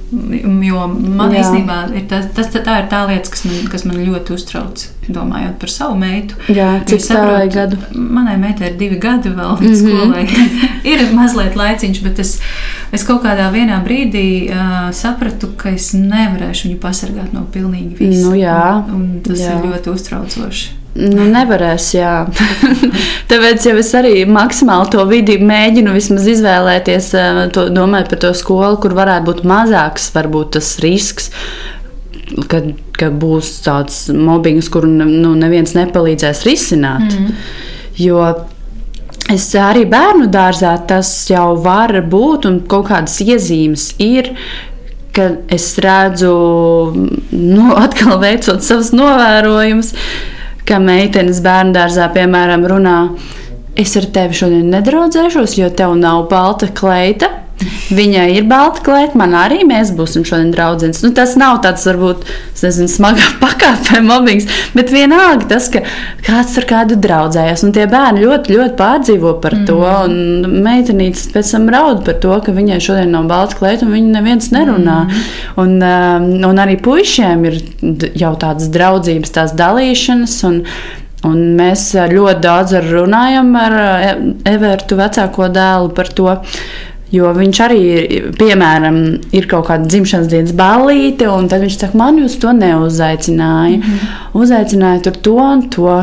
Jo man Jā. īstenībā ir tas, tas, tā ir tā lieta, kas man, kas man ļoti uztrauc. Domājot par savu meitu. Jā, cik tālu gadu? Manai meitai ir divi gadi vēl mm -hmm. skolai. ir mazliet laiciņš, bet es, es kaut kādā brīdī uh, sapratu, ka es nevarēšu viņu pasargāt no pilnīgi visa. Nu, jā, un, un tas jā. ir ļoti uztraucoši. Nu, nevarēs, jā. Tāpēc jau es arī maksimāli to vidi mēģinu vismaz izvēlēties, eh, to, domājot par to skolu, kur varētu būt mazāks varbūt, tas risks. Kad, kad būs tāds mobbings, kuru nu, neviens nepalīdzēs risināt. Mm. Jo es arī bērnu dārzā tas jau var būt, un kaut kādas iezīmes ir, ka es redzu, nu, atkal veicot savus novērojumus, ka meitenes bērnu dārzā, piemēram, runā, es ar tevi šodien nedraudzēšos, jo tev nav balta kleita. Viņai ir balta klēta, man arī mēs būsim šodien draugi. Nu, tas nav tāds, varbūt, nezinu, smagā pakāpē mobbings, bet vienalga tas, ka kāds ar kādu draudzējas. Un tie bērni ļoti, ļoti pārdzīvo par to. Mm. Un meitenītes pēc tam raud par to, ka viņai šodien nav balta klēta, un viņa neviens nerunā. Mm. Un, um, un arī puišiem ir jau tādas draudzības, tās dalīšanas. Un, Un mēs ļoti daudz runājam ar Evertu vecāko dēlu par to, Jo viņš arī, piemēram, ir kaut kāda dzimšanas dienas ballīte, un tad viņš saka, man jūs to neuzaicināja. Mm -hmm. Uzaicināja tur to un to.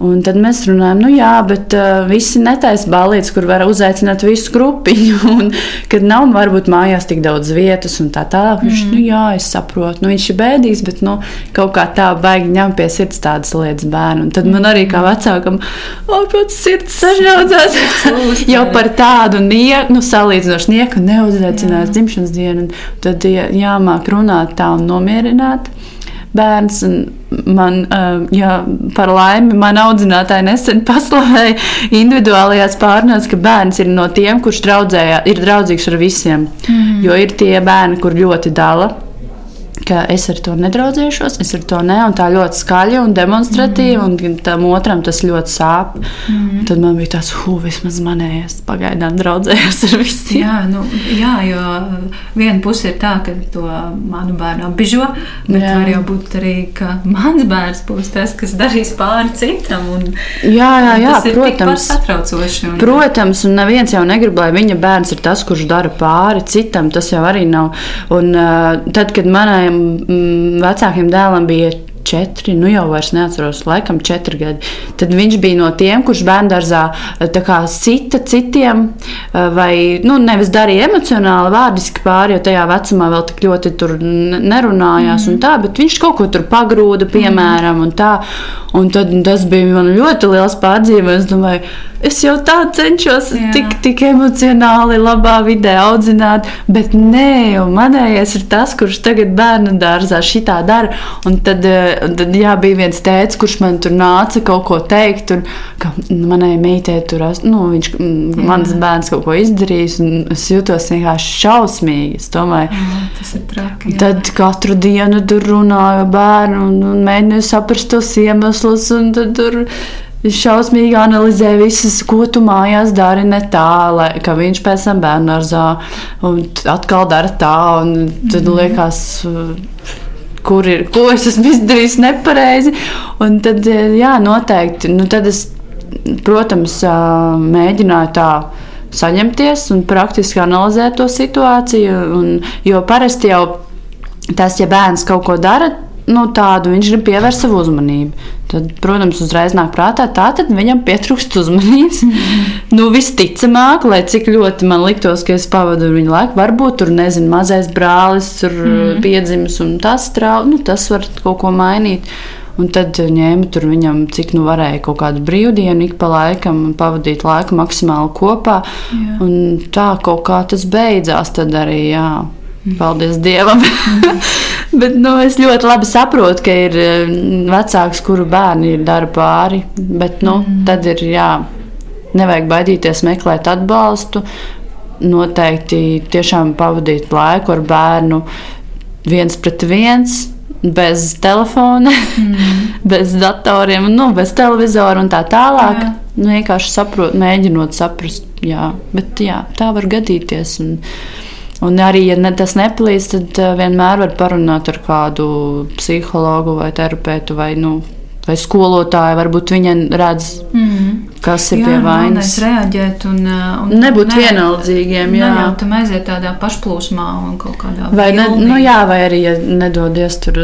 Un tad mēs runājam, nu jā, bet uh, visi netaisa balīdzes, kur var uzaicināt visu grupiņu, un kad nav varbūt mājās tik daudz vietas un tā tālāk. Viņš, mm. nu jā, es saprotu, nu viņš ir bēdīgs, bet nu, kaut kā tā baigi ņem pie sirds tādas lietas bērnu. Un tad man arī kā vecākam, pats sirds sažņaudzās jau par tādu nieku, nu salīdzinoši nieku neuzaicinās dzimšanas dienu. Tad jāmāk runāt tā un nomierināt bērns. Man, uh, jā, par laimi, man audzinātāji nesen paslavēja individuālajās pārnēs, ka bērns ir no tiem, kurš draudzējā, ir draudzīgs ar visiem. Mm. Jo ir tie bērni, kur ļoti dala ka es ar to nedraudzēšos, es ar to ne, un tā ļoti skaļi un demonstratīvi, mm. un tam otram tas ļoti sāp. Mm. Tad man bija tāds, hu, vismaz manējais, pagaidām draudzējos ar visiem. Jā, nu, jā, jo viena puse ir tā, ka to manu bērnu apbižo, bet jā. var jau būt arī, ka mans bērns būs tas, kas darīs pāri citam. Un, jā, jā, jā tas protams. Satraucoši. Un, protams, un neviens jau negrib, lai viņa bērns ir tas, kurš dara pāri citam. Tas jau arī nav. Un uh, tad, kad manai manam vecākiem dēlam bija četri, nu jau vairs neatceros, laikam četri gadi. Tad viņš bija no tiem, kurš bērngārzā sita citiem, vai nu, nevis darīja emocionāli, vārdiski pāri, jo tajā vecumā vēl tik ļoti nerunājās, mm. tā, bet viņš kaut ko tur pagrūda, piemēram, mm. un tā. Un tad, tas bija man ļoti liels pārdzīvojums. Es domāju, es jau tā cenšos Jā. tik, tik emocionāli, labā vidē audzināt, bet nē, jau manējais ir tas, kurš tagad bērnu dārzā šitā dara. Un tad Un tad jā, bija viens tēvs, kurš man tur nāca kaut ko teikt, un ka manai meitai tur nu, viņš, jā. mans bērns kaut ko izdarījis, un es jutos vienkārši šausmīgi. Es domāju, jā, tas ir traki. Jā. Tad katru dienu tur runāju bērnu un, un mēģināju saprast tos iemeslus, un tad tur. Šausmīgi analizē visas, ko tu mājās dari ne tā, lai, ka viņš pēc tam bērnu dārzā atkal dara tā. Tad mm. liekas, kur ir, ko es esmu izdarījis nepareizi. Un tad, jā, noteikti, nu, tad es, protams, mēģināju tā saņemties un praktiski analizēt to situāciju. Un, jo parasti jau tas, ja bērns kaut ko dara, nu, tādu viņš grib pievērst savu uzmanību. Tad, protams, uzreiz nāk prātā, tā tad viņam pietrūkst uzmanības. Mm -hmm. nu, visticamāk, lai cik ļoti man liktos, ka es pavadu viņu laiku, varbūt tur nezinu, mazais brālis tur mm -hmm. piedzimis un tas trauc, nu, tas var kaut ko mainīt. Un tad ņēmu tur viņam, cik nu varēja kaut kādu brīvdienu, ik pa laikam pavadīt laiku maksimāli kopā. Jā. Un tā kaut kā tas beidzās tad arī. Jā. Paldies Dievam! Bet nu, es ļoti labi saprotu, ka ir eh, vecāks, kuru bērni ir dara pāri. Bet nu, mm. tad ir jā, nevajag baidīties meklēt atbalstu. Noteikti tiešām pavadīt laiku ar bērnu viens pret viens. Bez telefona, mm. bez datoriem, nu, bez televizora un tā tālāk. Jā. Nu, vienkārši saprot, mēģinot saprast, jā, bet jā, tā var gadīties. Un, Un arī, ja ne, tas nepalīdz, tad uh, vienmēr var parunāt ar kādu psihologu vai terapeitu vai, nu, vai skolotāju. Varbūt viņa redz, mm. kas ir jā, pie vainas. Reaģēt un, un nebūt ne, vienaldzīgiem. Jā, jau tam aiziet tādā pašplūsmā un kaut kādā vai, ne, nu, jā, vai arī, ja nedodies tur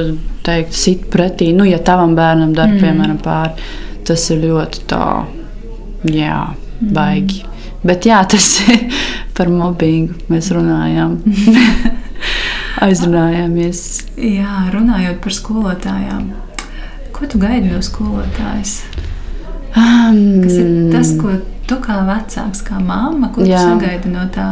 teikt, sit pretī, nu, ja tavam bērnam dara, mm. piemēram, pāri, tas ir ļoti tā, jā, baigi. Mm. Bet jā, tas ir par mobbingu mēs runājām. Aizrunājāmies. Jā, runājot par skolotājām. Ko tu gaidi no skolotājas? Um, Kas ir tas, ko tu kā vecāks, kā mamma, ko jā. tu sagaidi no tā?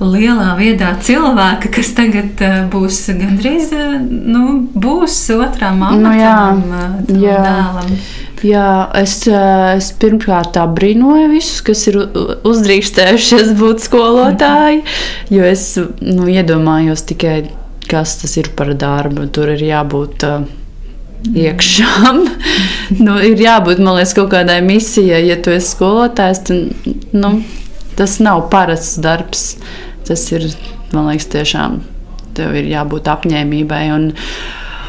Lielā viedā cilvēka, kas tagad uh, būs gandrīz uh, nu, būs otrā mamma nu, jā, tam, tam jā. dēlam. Jā, es, es pirmkārt brīnoju visus, kas ir uzdrīkstējušies būt skolotāji. Jo es nu, iedomājos tikai, kas tas ir par darbu. Tur ir jābūt uh, iekšām. nu, ir jābūt, man liekas, kaut kādai misijai. Ja tu esi skolotājs, tad nu, tas nav parasts darbs. Tas ir, man liekas, tiešām tev ir jābūt apņēmībai. Un,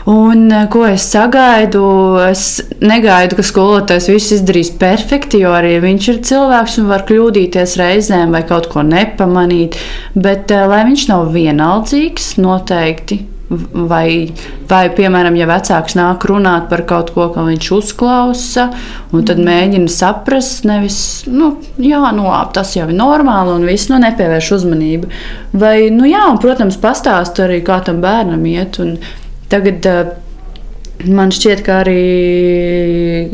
Un, ko es sagaidu? Es negaidu, ka skolotājs viss izdarīs perfekti, jo arī viņš ir cilvēks un var kļūdīties reizēm vai kaut ko nepamanīt. Bet, eh, lai viņš nav vienaldzīgs, noteikti Vai, vai, piemēram, ja vecāks nāk runāt par kaut ko, ko viņš uzklausa, un tad mēģina saprast, nevis, nu, jā, nu, tas jau ir normāli, un viss nu, nepievērš uzmanību. Vai, nu, jā, un, protams, pastāst arī, kā tam bērnam iet. Tagad man šķiet, ka arī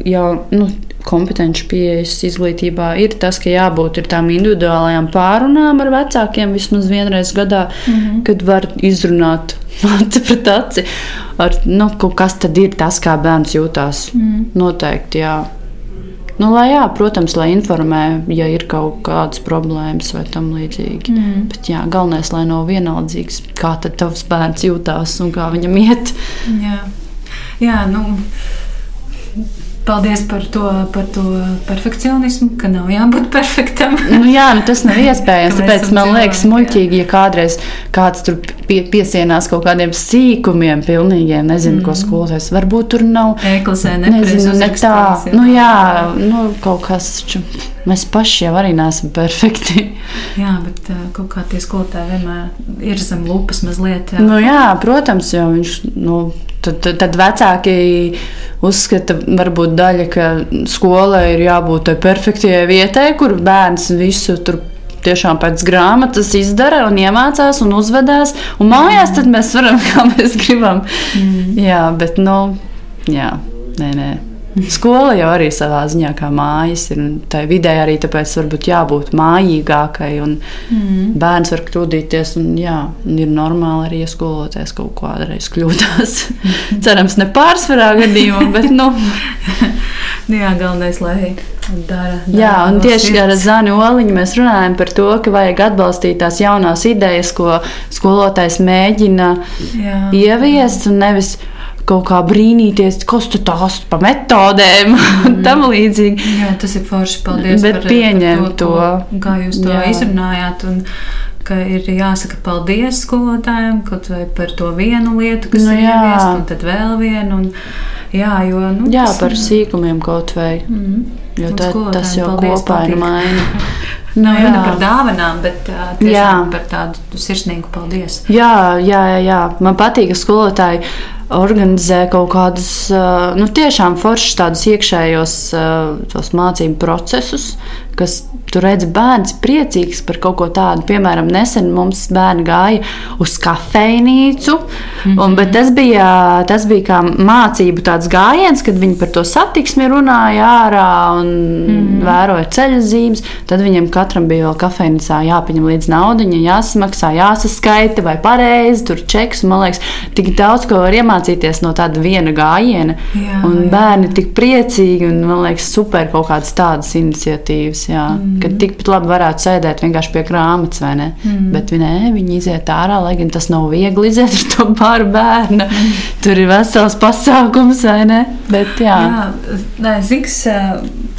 jau. Nu, kompetenci pieejas izglītībā ir tas, ka jābūt tām individuālajām pārunām ar vecākiem vismaz vienreiz gadā, mm -hmm. kad var izrunāt aci pret aci. Ar, nu, kas tad ir tas, kā bērns jūtas? Mm. Noteikti, jā. Nu, lai, jā, protams, lai informē, ja ir kaut kādas problēmas vai tam līdzīgi. Mm. Bet jā, galvenais, lai nav vienaldzīgs, kā tad tavs bērns jūtās un kā viņam iet. Jā, jā nu. Paldies par to, par to perfekcionismu, ka nav jābūt perfektam. nu, jā, nu, tas nav iespējams. tāpēc man liekas, muļķīgi, ja kādreiz kāds tur pie, piesienās kaut kādiem sīkumiem, pilnīgiem, nezinu, mm. ko skolotājs. Varbūt tur nav. Eklasē, nezinu, ne tā. Jā. Nu, jā, nu, kaut kas. Ču, mēs paši jau arī neesam perfekti. jā, bet uh, kaut kā tie skolotāji vienmēr ir zem lupas mazliet. Jā, nu, jā protams, jo viņš. Nu, Tad, tad, tad vecāki uzskata, varbūt daļa, ka skolai ir jābūt tai perfektajai vietai, kur bērns visu tur tiešām pēc grāmatas izdara un iemācās un uzvedās. Un mājās tad mēs varam, kā mēs gribam. Mm. Jā, bet, nu, jā, nē, nē. Skola jau arī savā ziņā kā mājas ir. Tā vidē arī tāpēc varbūt jābūt mājīgākai. Mm. Bērns var kļūdīties, un, jā, ir normāli arī, ja skolotājs kaut kādreiz kļūdās. Cerams, ne pārsvarā gadījumā, bet nu. jā, galvenais, lai dara. dara jā, un tieši ar Zani Oliņu mēs runājam par to, ka vajag atbalstīt tās jaunās idejas, ko skolotājs mēģina jā. ieviest, un nevis kaut kā brīnīties, kas tu tās pa metodēm un mm. tam līdzīgi. Jā, tas ir forši. Paldies Bet par, pieņem par to, to. Kā jūs to jā. izrunājāt. Un, ka ir jāsaka paldies skolotājiem kaut vai par to vienu lietu, kas nu, ir ieviesta, un tad vēl vienu. Un, jā, jo, nu, jā tas, par sīkumiem kaut vai. Mm. Jo tā, tas jau paldies, kopā ir maina. Nav nu, runa par dāvanām, bet uh, tiešām par tādu sirsnīgu paldies. Jā, jā, jā, jā. man patīk, ka skolotāji organizē kaut kādus nu, tiešām foršus tādus iekšējos mācību procesus, kas Tur redz, bērns priecīgs par kaut ko tādu. Piemēram, nesen mums bērni gāja uz kafejnīcu, mm -hmm. un, bet tas bija, tas bija kā mācību gājiens, kad viņi par to satiksmi runāja ārā un mm -hmm. vēroja ceļa zīmes. Tad viņam katram bija vēl kafejnīcā jāpaņem līdzi naudiņa, jāsamaksā, jāsaskaita vai pareizi, tur čeks. Man liekas, tik daudz ko var iemācīties no tāda viena gājiena. Jā, un jā. bērni tik priecīgi un man liekas, super kaut kādas tādas iniciatīvas. Jā. Mm. Kad tikpat labi varētu sēdēt vienkārši pie grāmatas, vai ne? Mm. Bet nē, viņi iziet ārā, lai gan tas nav viegli iziet ar to pāri bērnu. Mm. Tur ir vesels pasākums, vai ne? Bet, jā, jā nē, ziks,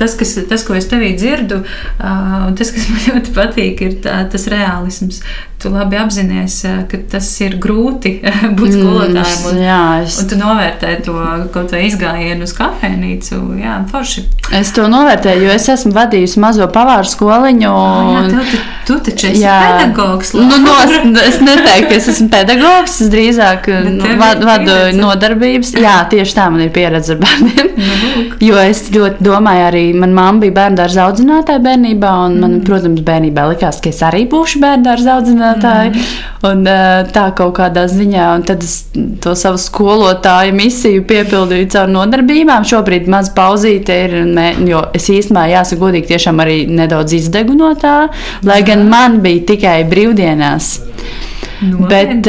tas, kas, tas, ko es tevī dzirdu, un tas, kas man ļoti patīk, ir tā, tas realisms. Tu labi apzinājies, ka tas ir grūti būt skolotājiem. Un, jā, es... un tu novērtē to kaut vai izgājienu uz kafejnīcu. Jā, forši. Es to novērtēju, jo es esmu vadījusi mazo pavāru skoliņu. Un... Jā, tev, tu, tu taču esi jā. pedagogs. Nu, no, es neteiktu, ka es esmu pedagogs, es drīzāk nu, vadu, vadu nodarbības. Jā, tieši tā man ir pieredze ar bērniem. Nu, jo es ļoti domāju, arī manā mamma bija bērnu dārza audzinātāja bērnībā, un man, mm. protams, bērnībā likās, ka es arī būšu bērnu dārza audzinātāja. Mm. Un, tā kaut kādā ziņā, un tad es to savu skolotāju misiju piepildīju caur nodarbībām. Šobrīd maz pauzīte ir, jo es īstenībā, jāsaka, godīgi, tiešām arī nedaudz izdegu no tā, lai gan man bija tikai brīvdienās. No, bet,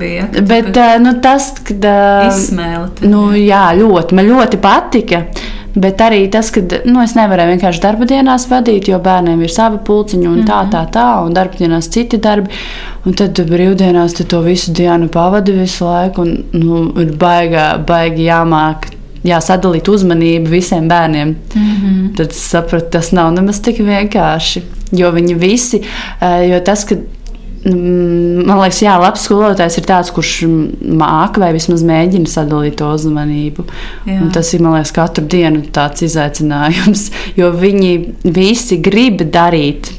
bija, bet nu, tas, kad. Izsmēle. Nu, jā, ļoti, man ļoti patika. Bet arī tas, ka nu, es nevarēju vienkārši darba dienās vadīt, jo bērniem ir savi pulciņi un tā, mhm. tā, tā, un darba dienās citi darbi. Un tad brīvdienās tu to visu dienu pavadi visu laiku, un nu, ir baigā, baigi jāmāk. Jā, sadalīt uzmanību visiem bērniem. Mm -hmm. Tad sapratu, tas nav nemaz tik vienkārši. Jo viņi visi, jo tas, ka Mm, man liekas, jā, labs skolotājs ir tāds, kurš māca vai vismaz mēģina sadalīt to uzmanību. Tas ir, liekas, katru dienu tāds izaicinājums, jo viņi visi grib darīt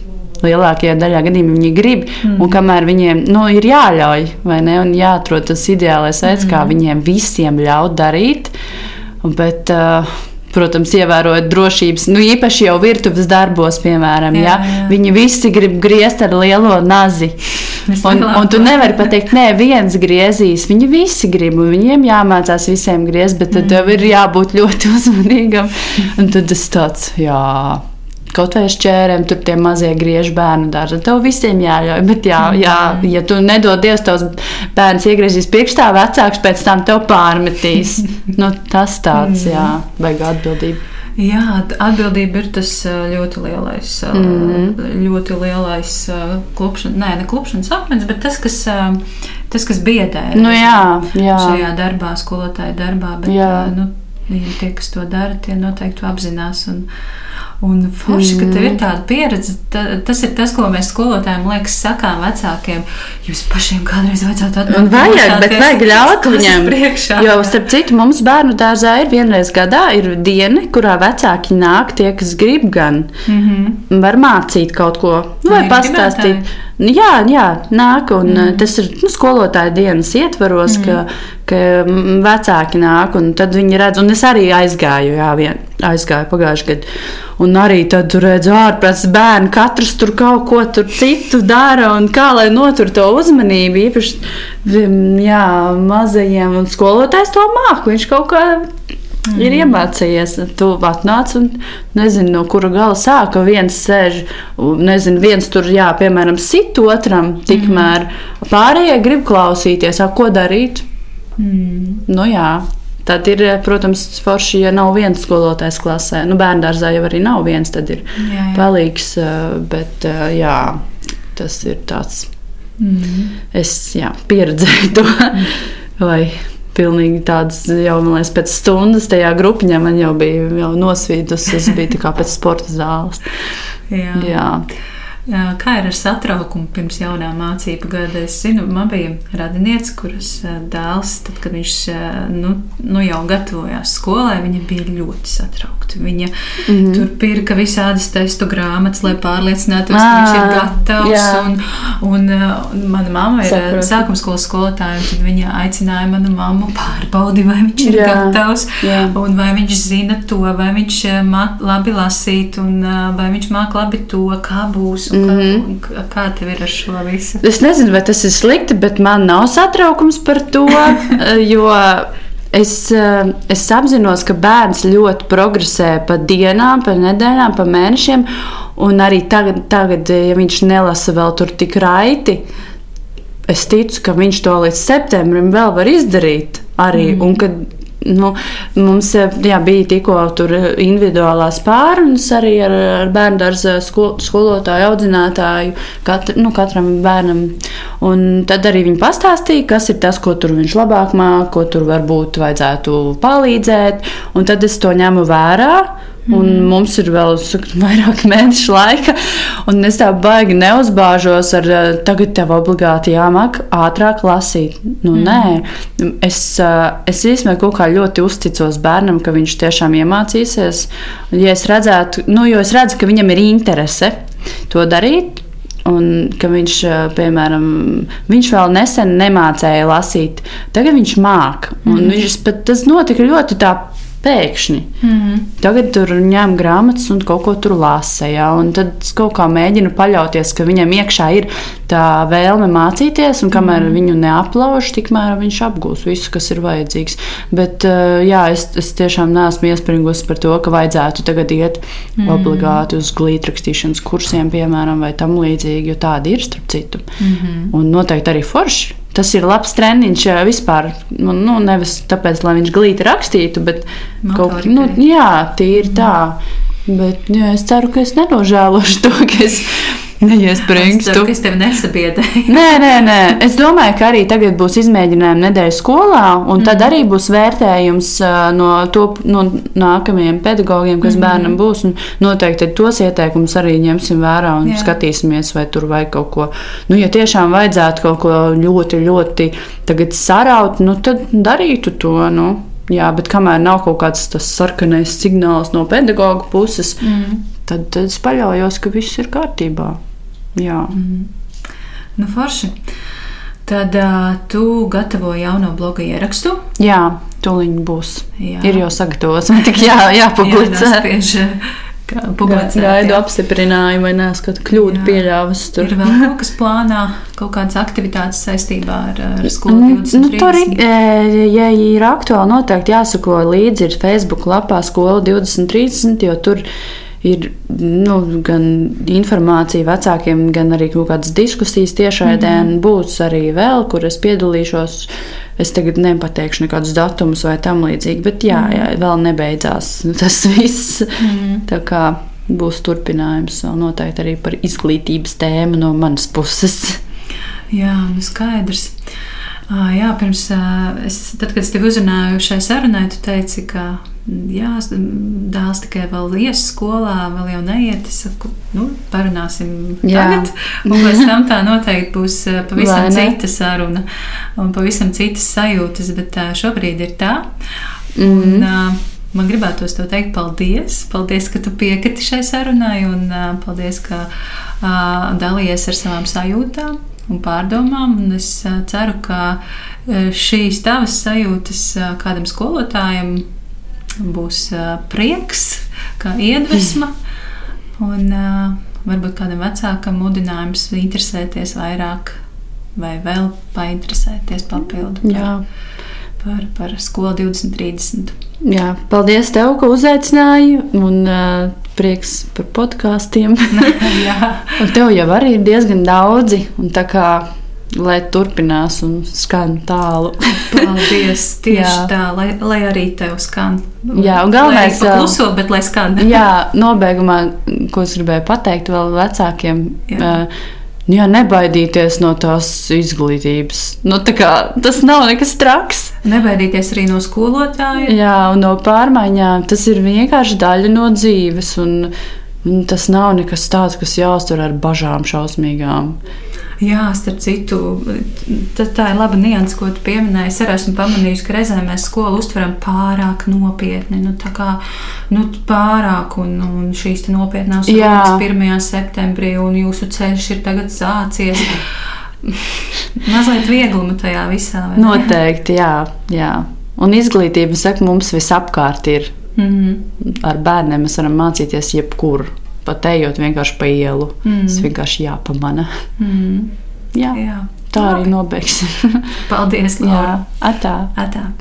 lielākajā daļā gadījumā viņi grib, mm. un kamēr viņiem nu, ir jāļauj, vai ne, un jāatrod tas ideālais veids, mm. kā viņiem visiem ļaut darīt. Bet, uh, protams, ievērojot drošības, nu, īpaši jau virtuves darbos, piemēram, jā, jā. Ja? viņi visi grib griezt ar lielo nazi. Un, un tu nevari pateikt, nē, viens griezīs. Viņi visi grib, un viņiem jāmācās visiem griezt, bet tad mm. tev ir jābūt ļoti uzmanīgam. Un tad tas tāds, jā kaut vai šķērēm, tur tie mazie griež bērnu dārza. Tev visiem jāļauj, bet jā, jā, ja tu nedod Dievs, tavs bērns iegriezīs priekšā, vecāks pēc tam tev pārmetīs. nu, tas tāds, jā, vajag atbildību. Jā, atbildība ir tas ļoti lielais, mm. ļoti lielais klupšanas, nē, ne klupšanas akmens, bet tas, kas, tas, kas biedē nu, jā, jā. šajā darbā, skolotāja darbā. Bet, jā. nu, tie, kas to dara, tie noteikti to apzinās. Un, Un forši, ka tev ir tāda pieredze, ta, tas ir tas, ko mēs skolotājiem liekas, sakām vecākiem. Jums pašiem kādreiz vajadzētu atbildēt. Vajag, bet vajag ļaut viņam. Priekšā, jo, starp citu, mums bērnu dārzā ir vienreiz gadā ir diena, kurā vecāki nāk tie, kas grib gan. Mm -hmm. Var mācīt kaut ko, nu, vai pastāstīt. Gribētāji. Jā, jā, nāk, un mm. tas ir nu, skolotāja dienas ietvaros, mm. ka, ka vecāki nāk, un tad viņi redz, un es arī aizgāju, jā, vien, aizgāju pagājušajā gadā. Un arī tad tur redzu ārpus bērnu, katrs tur kaut ko citu dara, un kā lai notur to uzmanību, īpaši jā, mazajiem, un skolotājs to māku, viņš kaut kā Mm. Ir iemācījies, tu atnāc un nezinu, no kura gala sāka. Viens sēž, nezinu, viens tur, jā, piemēram, sit otram, tikmēr mm. pārējie grib klausīties, a, ko darīt. Mm. Nu, jā. Tad ir, protams, forši, ja nav viens skolotājs klasē. Nu, bērngārzā jau arī nav viens, tad ir jā, jā. palīgs. Bet jā, tas ir tāds. Mm. Es jā, pieredzēju to. Vai pilnīgi tādas jau, man liekas, pēc stundas tajā grupiņā man jau bija nosvīdus. Es biju kā pēc sporta zāles. Jā. Jā. Kā ir ar satraukumu pirms jaunā mācību gada? Es zinu, man bija radinieks, kuras dēls, tad, kad viņš nu, nu jau gatavojās skolai, viņa bija ļoti satraukta. Viņa mm -hmm. tur pirka visādas testu grāmatas, lai pārliecinātos, à, ka viņš ir gatavs. Jā. Un, un, un mana mamma ir sākuma skolas skolotāja, un viņa aicināja manu mammu pārbaudīt, vai viņš ir jā. gatavs, jā. un vai viņš zina to, vai viņš labi lasīt, un vai viņš māk labi to, kā būs Mm -hmm. kā, kā tev ir ar šo visu? Es nezinu, vai tas ir slikti, bet man nav satraukums par to. jo es, eh, es apzinos, ka bērns ļoti progresē pa dienām, pa nedēļām, pa mēnešiem. Un arī tagad, tagad ja viņš nelasa vēl tur tik raiti, es ticu, ka viņš to līdz septembrim vēl var izdarīt. Arī, mm. Un kad Nu, mums eh, jā, bija tikko individuālās pārunas arī ar, ar bērnu dārza skol, skolotāju, audzinātāju, katr, nu, katram bērnam. Un tad arī viņi pastāstīja, kas ir tas, ko tur viņš labāk māca, ko tur varbūt vajadzētu palīdzēt. Un tad es to ņemu vērā. Un mm. mums ir vēl saku, vairāk mēnešu laika, un es tā baigi neuzbāžos ar, eh, tagad tev obligāti jāmāk ātrāk lasīt. Nu, mm. Nē, es, eh, es īstenībā kaut kā ļoti uzticos bērnam, ka viņš tiešām iemācīsies. Ja es redzētu, nu, jo es redzu, ka viņam ir interese to darīt, Un ka viņš, eh, piemēram, viņš vēl nesen nemācēja lasīt, tagad viņš māca. Mm. Viņš pat tas notika ļoti tā pēkšņi. Mm -hmm. Tagad tur ņem grāmatas un kaut ko tur lasa. Ja? Un tad es kaut kā mēģinu paļauties, ka viņam iekšā ir tā vēlme mācīties, un kamēr mm -hmm. viņu neaplauž, tikmēr viņš apgūs visu, kas ir vajadzīgs. Bet uh, jā, es, es tiešām neesmu iespringus par to, ka vajadzētu tagad iet mm -hmm. obligāti uz glītrakstīšanas kursiem, piemēram, vai tam līdzīgi, jo tādi ir starp citu. Mm -hmm. Un noteikti arī forši Tas ir labs treniņš vispār. Nu, nu, nevis tāpēc, lai viņš glīti rakstītu, bet kaut, nu, jā, tīri tā. Bet jā, es ceru, ka es nenožēlošu to, ka es neiespringstu. Es, es tevi nesabiedēju. nē, nē, nē. Es domāju, ka arī tagad būs izmēģinājumi nedēļas skolā, un mm. tad arī būs vērtējums no, to, no nākamajiem pedagogiem, kas mm. bērnam būs. Noteikti tos ieteikumus arī ņemsim vērā un Jā. skatīsimies, vai tur vajag kaut ko. Nu, ja tiešām vajadzētu kaut ko ļoti, ļoti saraut, nu, tad darītu to. Nu. Jā, bet kamēr nav kaut kāds tas sarkanais signāls no pedagoģa puses, mm. tad, tad es paļaujos, ka viss ir kārtībā. Jā. Mm. Nu, forši. Tad uh, tu gatavo jauno bloga ierakstu. Jā, tūlīt būs. Jā. Ir jau sagatavots, man tikai jā, jāpublicē. Jā, Gaidu apstiprinājumu, vai neesmu kādu kļūdu Jā. pieļāvis. Tur ir vēl kaut kas plānā, kaut kādas aktivitātes saistībā ar, ar skolu 20. Nu, tur, ja ir aktuāli, noteikti jāsako līdzi ir Facebook lapā skola 2030, jo tur ir nu, gan informācija vecākiem, gan arī kaut kādas diskusijas tiešraidē. Mm -hmm. Būs arī vēl, kur es piedalīšos. Es tagad nepateikšu nekādus datumus vai tam līdzīgi, bet jā, jā vēl nebeidzās tas viss. Mm. Kā būs turpinājums vēl noteikti arī par izglītības tēmu no manas puses. Jā, nu skaidrs. Jā, pirms es, tad, kad es tevi uzrunāju šai sarunai, tu teici, ka jā, dēls tikai vēl ies skolā, vēl jau neiet. Es saku, nu, parunāsim jā. tagad, un pēc tam tā noteikti būs pavisam cita saruna un pavisam citas sajūtas, bet šobrīd ir tā. Mm. Un, uh, Man gribētos te teikt, paldies. Paldies, ka tu piekriti šai sarunai, un uh, paldies, ka uh, dalījies ar savām sajūtām un pārdomām. Un es uh, ceru, ka uh, šīs tavas sajūtas uh, kādam skolotājam būs prieks, kā iedvesma. Un varbūt kādam vecākam mudinājums interesēties vairāk vai vēl painteresēties papildu par, par, par skolu 2030. Jā, paldies tev, ka uzaicināji. Un, uh, prieks par podkāstiem. tev jau arī ir diezgan daudzi. Un tā kā lai turpinās un skan tālu. Paldies! Tieši tā, lai, lai arī tev skan. Jā, un galvenais ir kluso, bet lai skan. jā, nobeigumā, ko es gribēju pateikt vēl vecākiem. Jā. Uh, Jā, nebaidīties no tās izglītības. Nu, kā, tas nav nekas traks. Nebaidīties arī no skolotāja. Jā, un no pārmaiņām. Tas ir vienkārši daļa no dzīves. Un, un tas nav nekas tāds, kas jāuztver ar bažām šausmīgām. Jā, starp citu, tā ir laba nianses, ko tu pieminēji. Es arī esmu pamanījusi, ka reizēm mēs skolu uztveram pārāk nopietni. Nu, kā, nu, pārāk, un, un šīs nopietnās runas 1. septembrī, un jūsu ceļš ir tagad sācies. Mazliet viegluma tajā visā. Noteikti, jā, jā. Un izglītība, saka, mums visapkārt ir. Mm -hmm. Ar bērniem mēs varam mācīties jebkur pat ejot vienkārši pa ielu. Mm. Tas vienkārši jāpamana. Mm. Jā, Jā. Tā arī nobeigsim. Paldies. Jā, atā. atā.